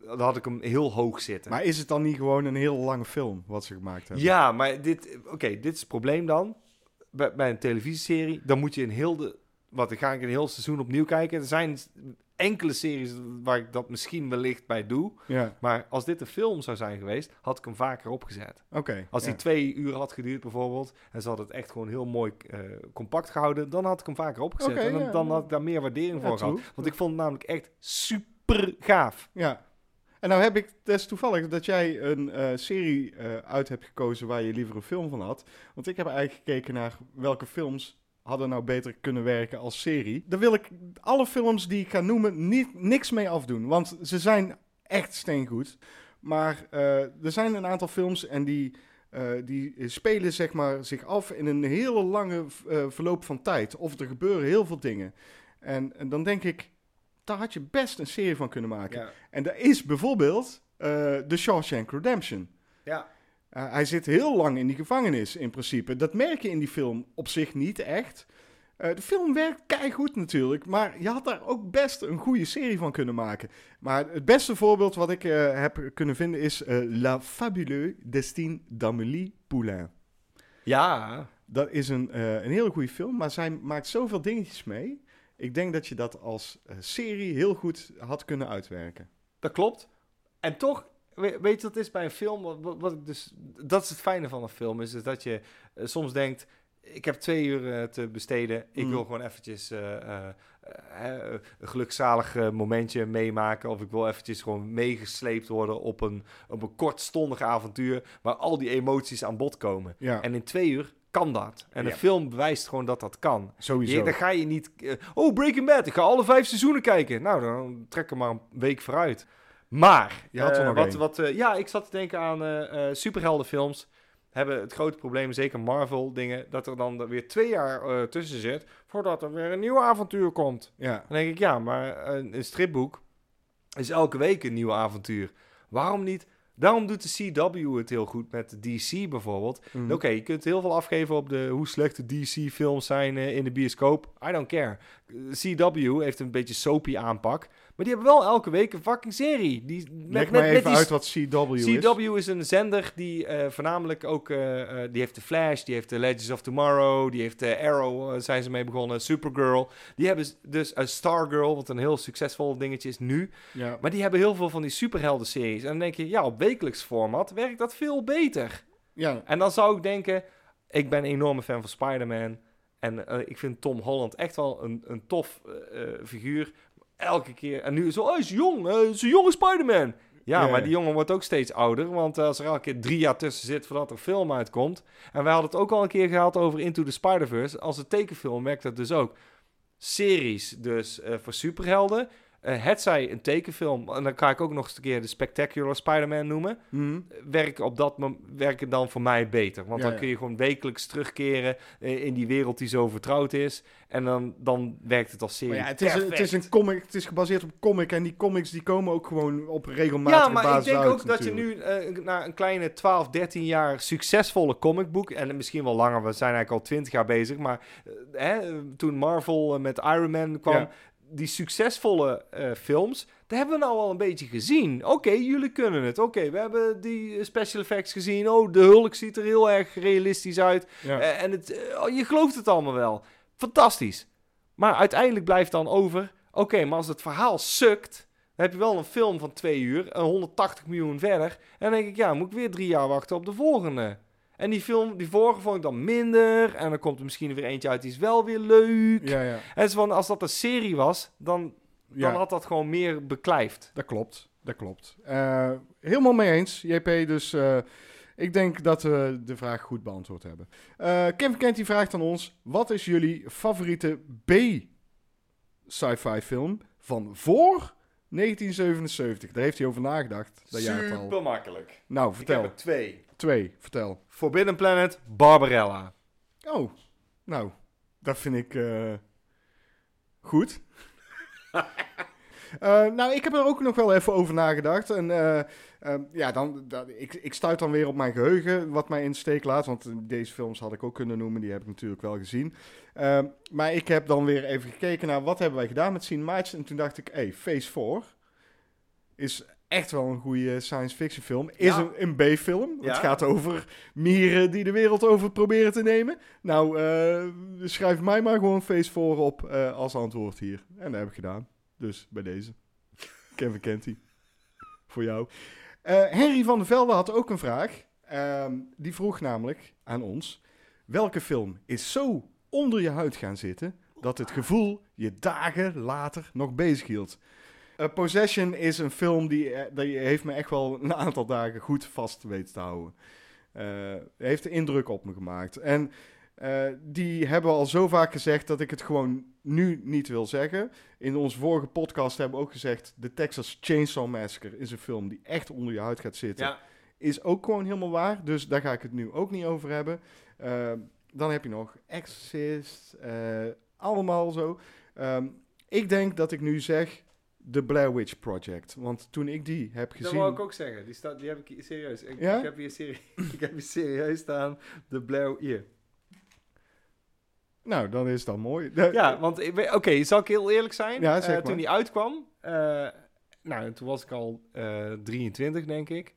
Dan had ik hem heel hoog zitten. Maar is het dan niet gewoon een heel lange film wat ze gemaakt hebben? Ja, maar dit, oké, dit is het probleem dan. Bij, bij een televisieserie, dan moet je een heel de, wat dan ga ik een heel seizoen opnieuw kijken. Er zijn enkele series waar ik dat misschien wellicht bij doe. Ja, Maar als dit een film zou zijn geweest, had ik hem vaker opgezet. oké. Als ja. die twee uur had geduurd bijvoorbeeld, en ze had het echt gewoon heel mooi eh, compact gehouden, dan had ik hem vaker opgezet. En dan, ja, dan ja. had ik daar meer waardering voor gehad. Want ik vond het namelijk echt super gaaf. Ja. En nou heb ik, is toevallig dat jij een eh, serie eh, uit hebt gekozen waar je liever een film van had. Want ik heb eigenlijk gekeken naar welke films hadden nou beter kunnen werken als serie. Daar wil ik alle films die ik ga noemen niet, niks mee afdoen. Want ze zijn echt steengoed. Maar eh, er zijn een aantal films en die, eh, die spelen zeg maar, zich af in een hele lange eh, verloop van tijd. Of er gebeuren heel veel dingen. En, en dan denk ik, daar had je best een serie van kunnen maken. Ja. En daar is bijvoorbeeld The Shawshank Redemption. Ja. Uh, hij zit heel lang in die gevangenis in principe. Dat merk je in die film op zich niet echt. Uh, de film werkt keigoed natuurlijk, maar je had daar ook best een goede serie van kunnen maken. Maar het beste voorbeeld wat ik uh, heb kunnen vinden is La Fabuleux Destin d'Amélie Poulain. Ja. Dat is een, een hele goede film, maar zij maakt zoveel dingetjes mee. Ik denk dat je dat als serie heel goed had kunnen uitwerken. Dat klopt. En toch, weet je wat is bij een film? Wat, wat ik dus, dat is het fijne van een film, is, is dat je soms denkt ik heb twee uur uh, te besteden. Ik Mm. wil gewoon eventjes uh, een gelukzalig momentje meemaken. Of ik wil eventjes gewoon meegesleept worden op een, op een kortstondig avontuur... waar al die emoties aan bod komen. Ja. En in twee uur kan dat. En Ja. de film bewijst gewoon dat dat kan. Sowieso. Je, dan ga je niet... eh, oh, Breaking Bad, ik ga alle vijf seizoenen kijken. Nou, dan trek er maar een week vooruit. Maar, Je had er eh, nog wat, eh, ja, ik zat te denken aan eh, superheldenfilms hebben het grote probleem, zeker Marvel dingen, dat er dan weer twee jaar uh, tussen zit voordat er weer een nieuw avontuur komt. Ja. Dan denk ik, ja, maar een, een stripboek is elke week een nieuw avontuur. Waarom niet? Daarom doet de CW het heel goed met DC bijvoorbeeld. Mm. Oké, je kunt heel veel afgeven op de, hoe slecht de DC-films zijn uh, in de bioscoop. I don't care. CW heeft een beetje soapy aanpak. Maar die hebben wel elke week een fucking serie. Die, met, Leg met, maar met even die uit wat CW is. CW is een zender die uh, voornamelijk ook... Uh, uh, die heeft de Flash, die heeft de Legends of Tomorrow... die heeft Arrow, zijn ze mee begonnen, Supergirl. Die hebben dus een Stargirl, wat een heel succesvol dingetje is nu. Ja. Maar die hebben heel veel van die superhelden-series. En dan denk je, ja, op wekelijks format werkt dat veel beter. Ja. En dan zou ik denken... Ik ben een enorme fan van Spider-Man... En uh, ik vind Tom Holland echt wel een, een tof uh, figuur. Elke keer. En nu zo, oh, hij is jong. Hij is een jonge Spider-Man. Ja, maar die jongen wordt ook steeds ouder. Want als er elke keer drie jaar tussen zit voordat er een film uitkomt. En wij hadden het ook al een keer gehad over Into the Spider-Verse. Als een tekenfilm werkt dat dus ook. Series dus uh, voor superhelden. Uh, het zij een tekenfilm, en dan ga ik ook nog eens een keer de Spectacular Spider-Man noemen. Mm. Werken op dat moment werken dan voor mij beter. Want Ja, dan kun je gewoon wekelijks terugkeren uh, in die wereld die zo vertrouwd is. En dan, dan werkt het als serie. Maar ja, het is, een, het is een comic, het is gebaseerd op comic en die comics die komen ook gewoon op regelmatige Ja, maar ik basis denk uit, ook dat je nu uh, na een kleine 12, 13 jaar succesvolle comicboek, en misschien wel langer, we zijn eigenlijk al 20 jaar bezig, maar hè, toen Marvel met Iron Man kwam, Ja. Die succesvolle uh, films, daar hebben we nou al een beetje gezien. Oké, okay, jullie kunnen het. Oké, okay, we hebben die special effects gezien. Oh, de Hulk ziet er heel erg realistisch uit. Ja. Uh, en het, uh, je gelooft het allemaal wel. Fantastisch. Maar uiteindelijk blijft dan over... Oké, okay, maar als het verhaal sukt... dan heb je wel een film van twee uur... en 180 miljoen verder... en dan denk ik, ja, moet ik weer drie jaar wachten op de volgende. En die film, die vorige vond ik dan minder... en dan komt er misschien weer eentje uit die is wel weer leuk. Ja, ja. En van, als dat een serie was... dan, ja. dan had dat gewoon meer beklijft. Dat klopt, dat klopt. Uh, helemaal mee eens, JP. Dus uh, ik denk dat we de vraag goed beantwoord hebben. Uh, Kevin Kent die vraagt aan ons... Wat is jullie favoriete B-sci-fi film van voor 1977? Daar heeft hij over nagedacht. Dat Super makkelijk. Nou, vertel. Ik heb er twee. Twee, vertel. Forbidden Planet, Barbarella. Oh, nou, dat vind ik uh, goed. Uh, (laughs) nou, ik heb er ook nog wel even over nagedacht. En uh, uh, ja, dan, ik, ik stuit dan weer op mijn geheugen, wat mij in de steek laat. Want deze films had ik ook kunnen noemen, die heb ik natuurlijk wel gezien. maar ik heb dan weer even gekeken naar wat hebben wij gedaan met Cinemates. En toen dacht ik, hé, hey, Phase 4 is echt wel een goede science fiction film. Is Ja. een, een B-film. Ja. Het gaat over mieren die de wereld over proberen te nemen. Nou, eh, schrijf mij maar gewoon Phase 4 op eh, als antwoord hier. En dat heb ik gedaan. Dus bij deze. Kevin kent die. Voor jou. Eh, Henry van der Velde had ook een vraag. Ehm, die vroeg namelijk aan ons: welke film is zo onder je huid gaan zitten dat het gevoel je dagen later nog bezig hield? Uh, Possession is een film die, eh, die heeft me echt wel een aantal dagen goed vast weten te houden. Heeft een indruk op me gemaakt. En uh, die hebben al zo vaak gezegd dat ik het gewoon nu niet wil zeggen. In onze vorige podcast hebben we ook gezegd... The Texas Chainsaw Massacre is een film die echt onder je huid gaat zitten. Ja. Is ook gewoon helemaal waar. Dus daar ga ik het nu ook niet over hebben. Uh, dan heb je nog Exorcist. Uh, allemaal zo. Um, ik denk dat ik nu zeg The Blair Witch Project. Want toen ik die heb Dat gezien... wou ik ook zeggen. Die, staat, die heb ik serieus. Ik, Ja? ik heb hier serie, (laughs) ik heb hier serieus staan. De Blair... Hier. Nou, dan is dat mooi. Ja, want oké, zal ik heel eerlijk zijn? Ja, Eh, zeg maar. toen die uitkwam, eh, nou, toen was ik al eh 23, denk ik.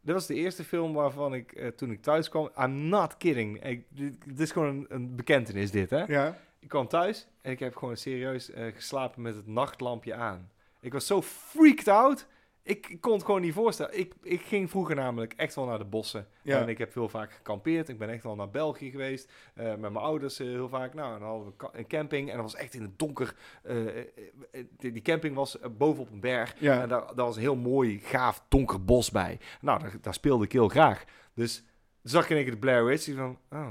Dit was de eerste film waarvan ik, eh, toen ik thuis kwam, I'm not kidding. Ik, dit, dit is gewoon een, een bekentenis, dit, hè? ja. Ik kwam thuis en ik heb gewoon serieus eh, geslapen met het nachtlampje aan. Ik was zo freaked out. Ik, ik kon het gewoon niet voorstellen. Ik, ik ging vroeger namelijk echt wel naar de bossen. Ja. En ik heb veel vaak gekampeerd. Ik ben echt wel naar België geweest. eh, met mijn ouders eh, heel vaak. Nou, dan hadden we een camping. En dat was echt in het donker. eh, die, die camping was bovenop een berg. Ja. En daar, daar was een heel mooi, gaaf, donker bos bij. Nou, daar, daar speelde ik heel graag. Dus zag ik in één keer de Blair Witch. Van, oh,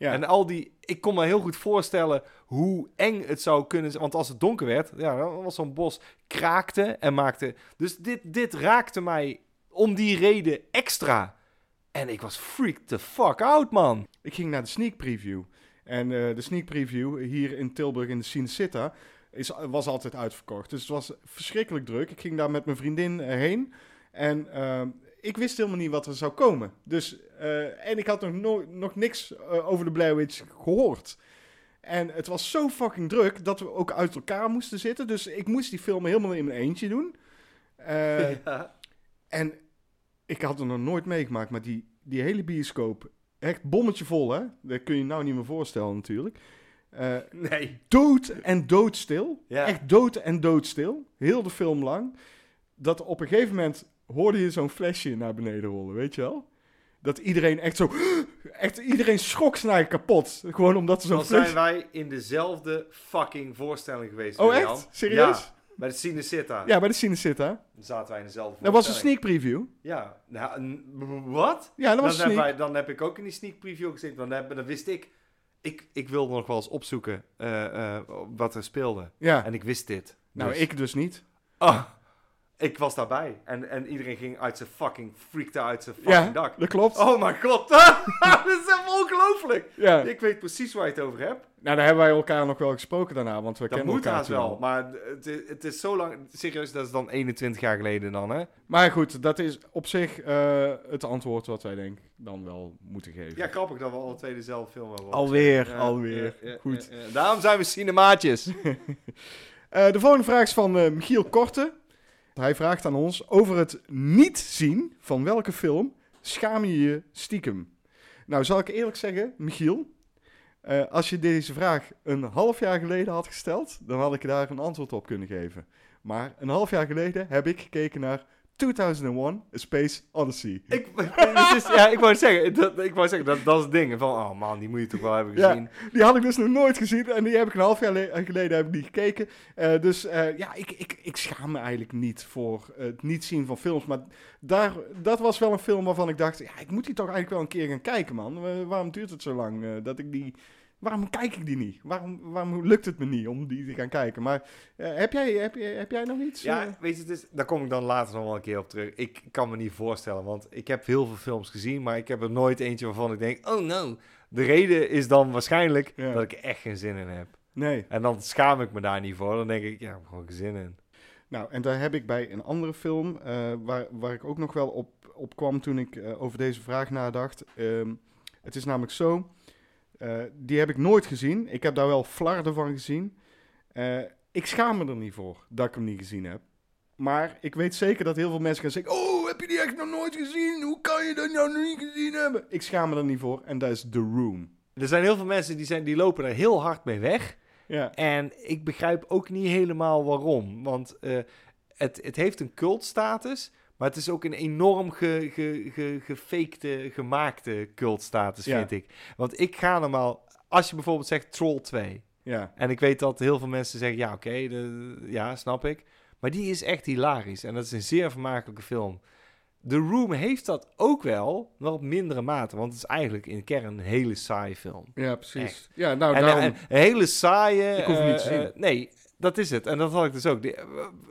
Ja. en al die, ik kon me heel goed voorstellen hoe eng het zou kunnen zijn. Want als het donker werd, ja, dan was zo'n bos kraakte en maakte. Dus dit, dit raakte mij om die reden extra. En ik was freaked the fuck out, man. Ik ging naar de sneak preview. En eh, de sneak preview hier in Tilburg in de Cinecitta is, was altijd uitverkocht. Dus het was verschrikkelijk druk. Ik ging daar met mijn vriendin eh, heen. En ehm, ik wist helemaal niet wat er zou komen. Dus, eh, en ik had nog, no- nog niks eh, over de Blair Witch gehoord. En het was zo fucking druk dat we ook uit elkaar moesten zitten. Dus ik moest die film helemaal in mijn eentje doen. Eh, (laughs) ja. en ik had er nog nooit meegemaakt, maar die, die hele bioscoop, echt bommetje vol, hè? Dat kun je je nou niet meer voorstellen natuurlijk. Nee. dood en doodstil. Ja. Echt dood en doodstil. Heel de film lang. Dat op een gegeven moment hoorde je zo'n flesje naar beneden rollen, weet je wel? Dat iedereen echt zo... (gasps) Echt, iedereen schrok snij kapot. Gewoon omdat er zo'n Dan flesje... zijn wij in dezelfde fucking voorstelling geweest. Oh, echt? Serieus? Ja, bij de Cinecitta. Ja, bij de Cinecitta. Dan zaten wij in dezelfde Dat was een sneak preview. Ja. Nou, wat? Ja, dat was dan, een sneak. wij, dan heb ik ook in die sneak preview gezeten. Dan, heb, dan wist ik, ik... Ik wilde nog wel eens opzoeken eh, eh, wat er speelde. Ja. En ik wist dit. Nou, Dus- ik dus niet. Ah, ik was daarbij. En, en iedereen ging uit zijn fucking... Freakte uit zijn fucking Ja, dak. dat klopt. Oh mijn god. (laughs) dat is ongelooflijk. Ja. Ik weet precies waar je het over hebt. Nou, daar hebben wij elkaar nog wel gesproken daarna, want we Dat kennen moet elkaar haast toen wel. Maar het is, het is zo lang... Serieus, dat is dan 21 jaar geleden dan, hè? Maar goed, dat is op zich eh, het antwoord wat wij denk ik dan wel moeten geven. Ja, grappig dat we alle twee dezelfde film hebben. Alweer, Ja, alweer. ja, Goed. Daarom zijn we cinemaatjes. (laughs) Eh, de volgende vraag is van eh, Michiel Korte. Hij vraagt aan ons over het niet zien van welke film schaam je je stiekem. Nou, zal ik eerlijk zeggen, Michiel, eh, als je deze vraag een half jaar geleden had gesteld, dan had ik daar een antwoord op kunnen geven. Maar een half jaar geleden heb ik gekeken naar 2001 A Space Odyssey. ik, (laughs) het is, ja, ik wou zeggen, dat, ik wou zeggen dat, dat is het ding. Van, oh man, die moet je toch wel hebben Ja. gezien. Die had ik dus nog nooit gezien en die heb ik een half jaar le- geleden heb ik die gekeken. Eh, dus eh, ja, ik, ik, ik schaam me eigenlijk niet voor het niet zien van films. Maar daar, dat was wel een film waarvan ik dacht, ja, ik moet die toch eigenlijk wel een keer gaan kijken, man. Eh, waarom duurt het zo lang eh, dat ik die... Waarom kijk ik die niet? Waarom, waarom lukt het me niet om die te gaan kijken? Maar eh, heb, jij, heb, heb jij nog iets? Ja, eh? weet je, het is, daar kom ik dan later nog wel een keer op terug. Ik kan me niet voorstellen, want ik heb heel veel films gezien, maar ik heb er nooit eentje waarvan ik denk, oh no. De reden is dan waarschijnlijk Ja. dat ik er echt geen zin in heb. Nee. En dan schaam ik me daar niet voor. Dan denk ik, ja, ik heb gewoon geen zin in. Nou, en daar heb ik bij een andere film, eh, waar, waar ik ook nog wel op, op kwam toen ik over deze vraag nadacht. Ehm, het is namelijk zo, eh, die heb ik nooit gezien. Ik heb daar wel flarden van gezien. Eh, ik schaam me er niet voor dat ik hem niet gezien heb. Maar ik weet zeker dat heel veel mensen gaan zeggen... Oh, heb je die echt nog nooit gezien? Hoe kan je dat nou niet gezien hebben? Ik schaam me er niet voor en dat is The Room. Er zijn heel veel mensen die, zijn, die lopen er heel hard mee weg. Ja, En ik begrijp ook niet helemaal waarom. Want eh, het, het heeft een cultstatus, maar het is ook een enorm ge, ge, ge, gefakte, gemaakte cultstatus, Ja. vind ik. Want ik ga normaal, als je bijvoorbeeld zegt Troll 2, ja. en ik weet dat heel veel mensen zeggen, ja oké, ja, snap ik. Maar die is echt hilarisch en dat is een zeer vermakelijke film. The Room heeft dat ook wel, maar op mindere mate, want het is eigenlijk in de kern een hele saaie film. Ja, precies. Echt. Ja, nou, En, daarom... en een hele saaie... Ik hoef niet te eh, zien. eh, nee, dat is het. En dat had ik dus ook. Die,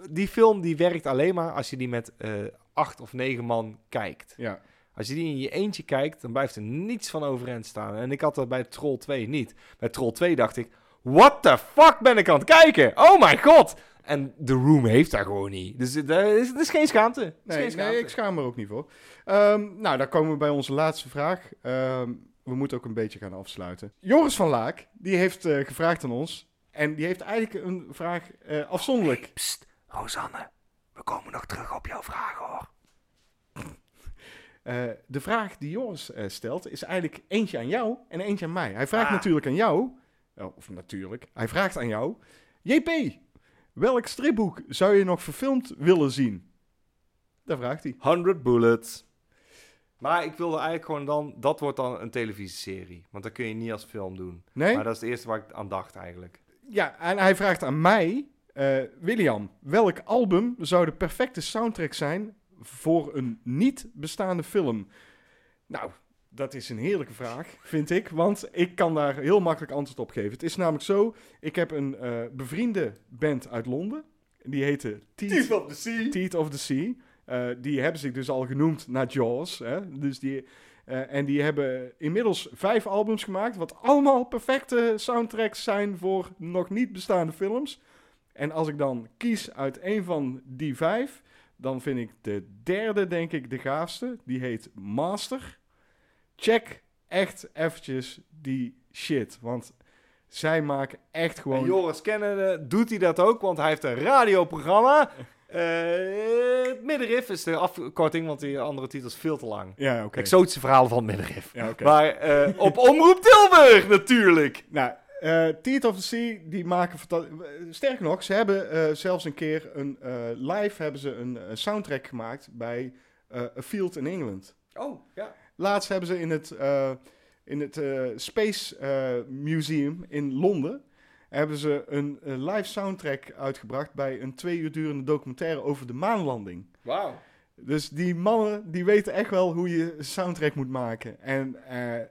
die film die werkt alleen maar als je die met eh, acht of negen man kijkt. ja. Als je die in je eentje kijkt, dan blijft er niets van overeind staan. En ik had dat bij Troll 2 niet. Bij Troll 2 dacht ik, what the fuck ben ik aan het kijken? Oh mijn god! En The Room heeft daar gewoon niet. Dus het is, het is geen schaamte. Is Nee, geen schaamte. nee, ik schaam me er ook niet voor. Ehm, nou, dan komen we bij onze laatste vraag. Ehm, we moeten ook een beetje gaan afsluiten. Joris van Laak, die heeft eh, gevraagd aan ons. En die heeft eigenlijk een vraag eh, afzonderlijk. Psst, Rosanne. We komen nog terug op jouw vraag, hoor. Eh, de vraag die Joris eh, stelt is eigenlijk eentje aan jou en eentje aan mij. Hij vraagt Ah. natuurlijk aan jou, of natuurlijk, hij vraagt aan jou, JP, welk stripboek zou je nog verfilmd willen zien? Daar vraagt hij. 100 bullets. Maar ik wilde eigenlijk gewoon dan... Dat wordt dan een televisieserie. Want dat kun je niet als film doen. Nee? Maar dat is het eerste waar ik aan dacht eigenlijk. Ja, en hij vraagt aan mij, eh, William, welk album zou de perfecte soundtrack zijn voor een niet bestaande film? Nou, dat is een heerlijke vraag, vind ik, want ik kan daar heel makkelijk antwoord op geven. Het is namelijk zo, ik heb een eh, bevriende band uit Londen, die heette Teeth, of the Sea. Teeth of the Sea. Eh, die hebben zich dus al genoemd naar Jaws. Hè? Dus die, eh, en die hebben inmiddels vijf albums gemaakt, wat allemaal perfecte soundtracks zijn voor nog niet bestaande films. En als ik dan kies uit een van die vijf, dan vind ik de derde, denk ik, de gaafste. Die heet Master. Check echt eventjes die shit, want zij maken echt En gewoon... Joris kennende doet hij dat ook, want hij heeft een radioprogramma. Eh, het middenrif is de afkorting, want die andere titel is veel te lang. Ja, oké. Exotische verhalen van het middenrif. Ja, oké. Maar eh, op Omroep Tilburg natuurlijk. Nou, eh Teeth of the Sea, die maken... Sterker nog, ze hebben eh, zelfs een keer een eh, live hebben ze een eh, soundtrack gemaakt bij eh, A Field in England. Oh, ja. Laatst hebben ze in het, eh, in het eh, Space eh, Museum in Londen... hebben ze een live soundtrack uitgebracht bij een twee uur durende documentaire over de maanlanding. Wauw. Dus die mannen, die weten echt wel hoe je een soundtrack moet maken. En eh,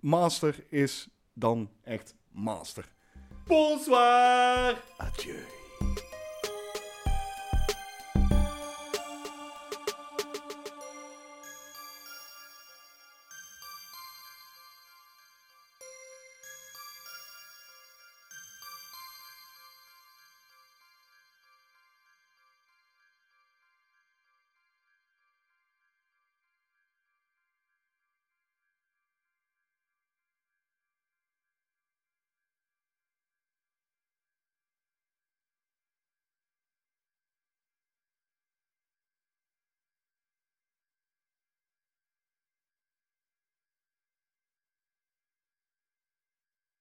Master is dan echt Master. Bonsoir. Adieu.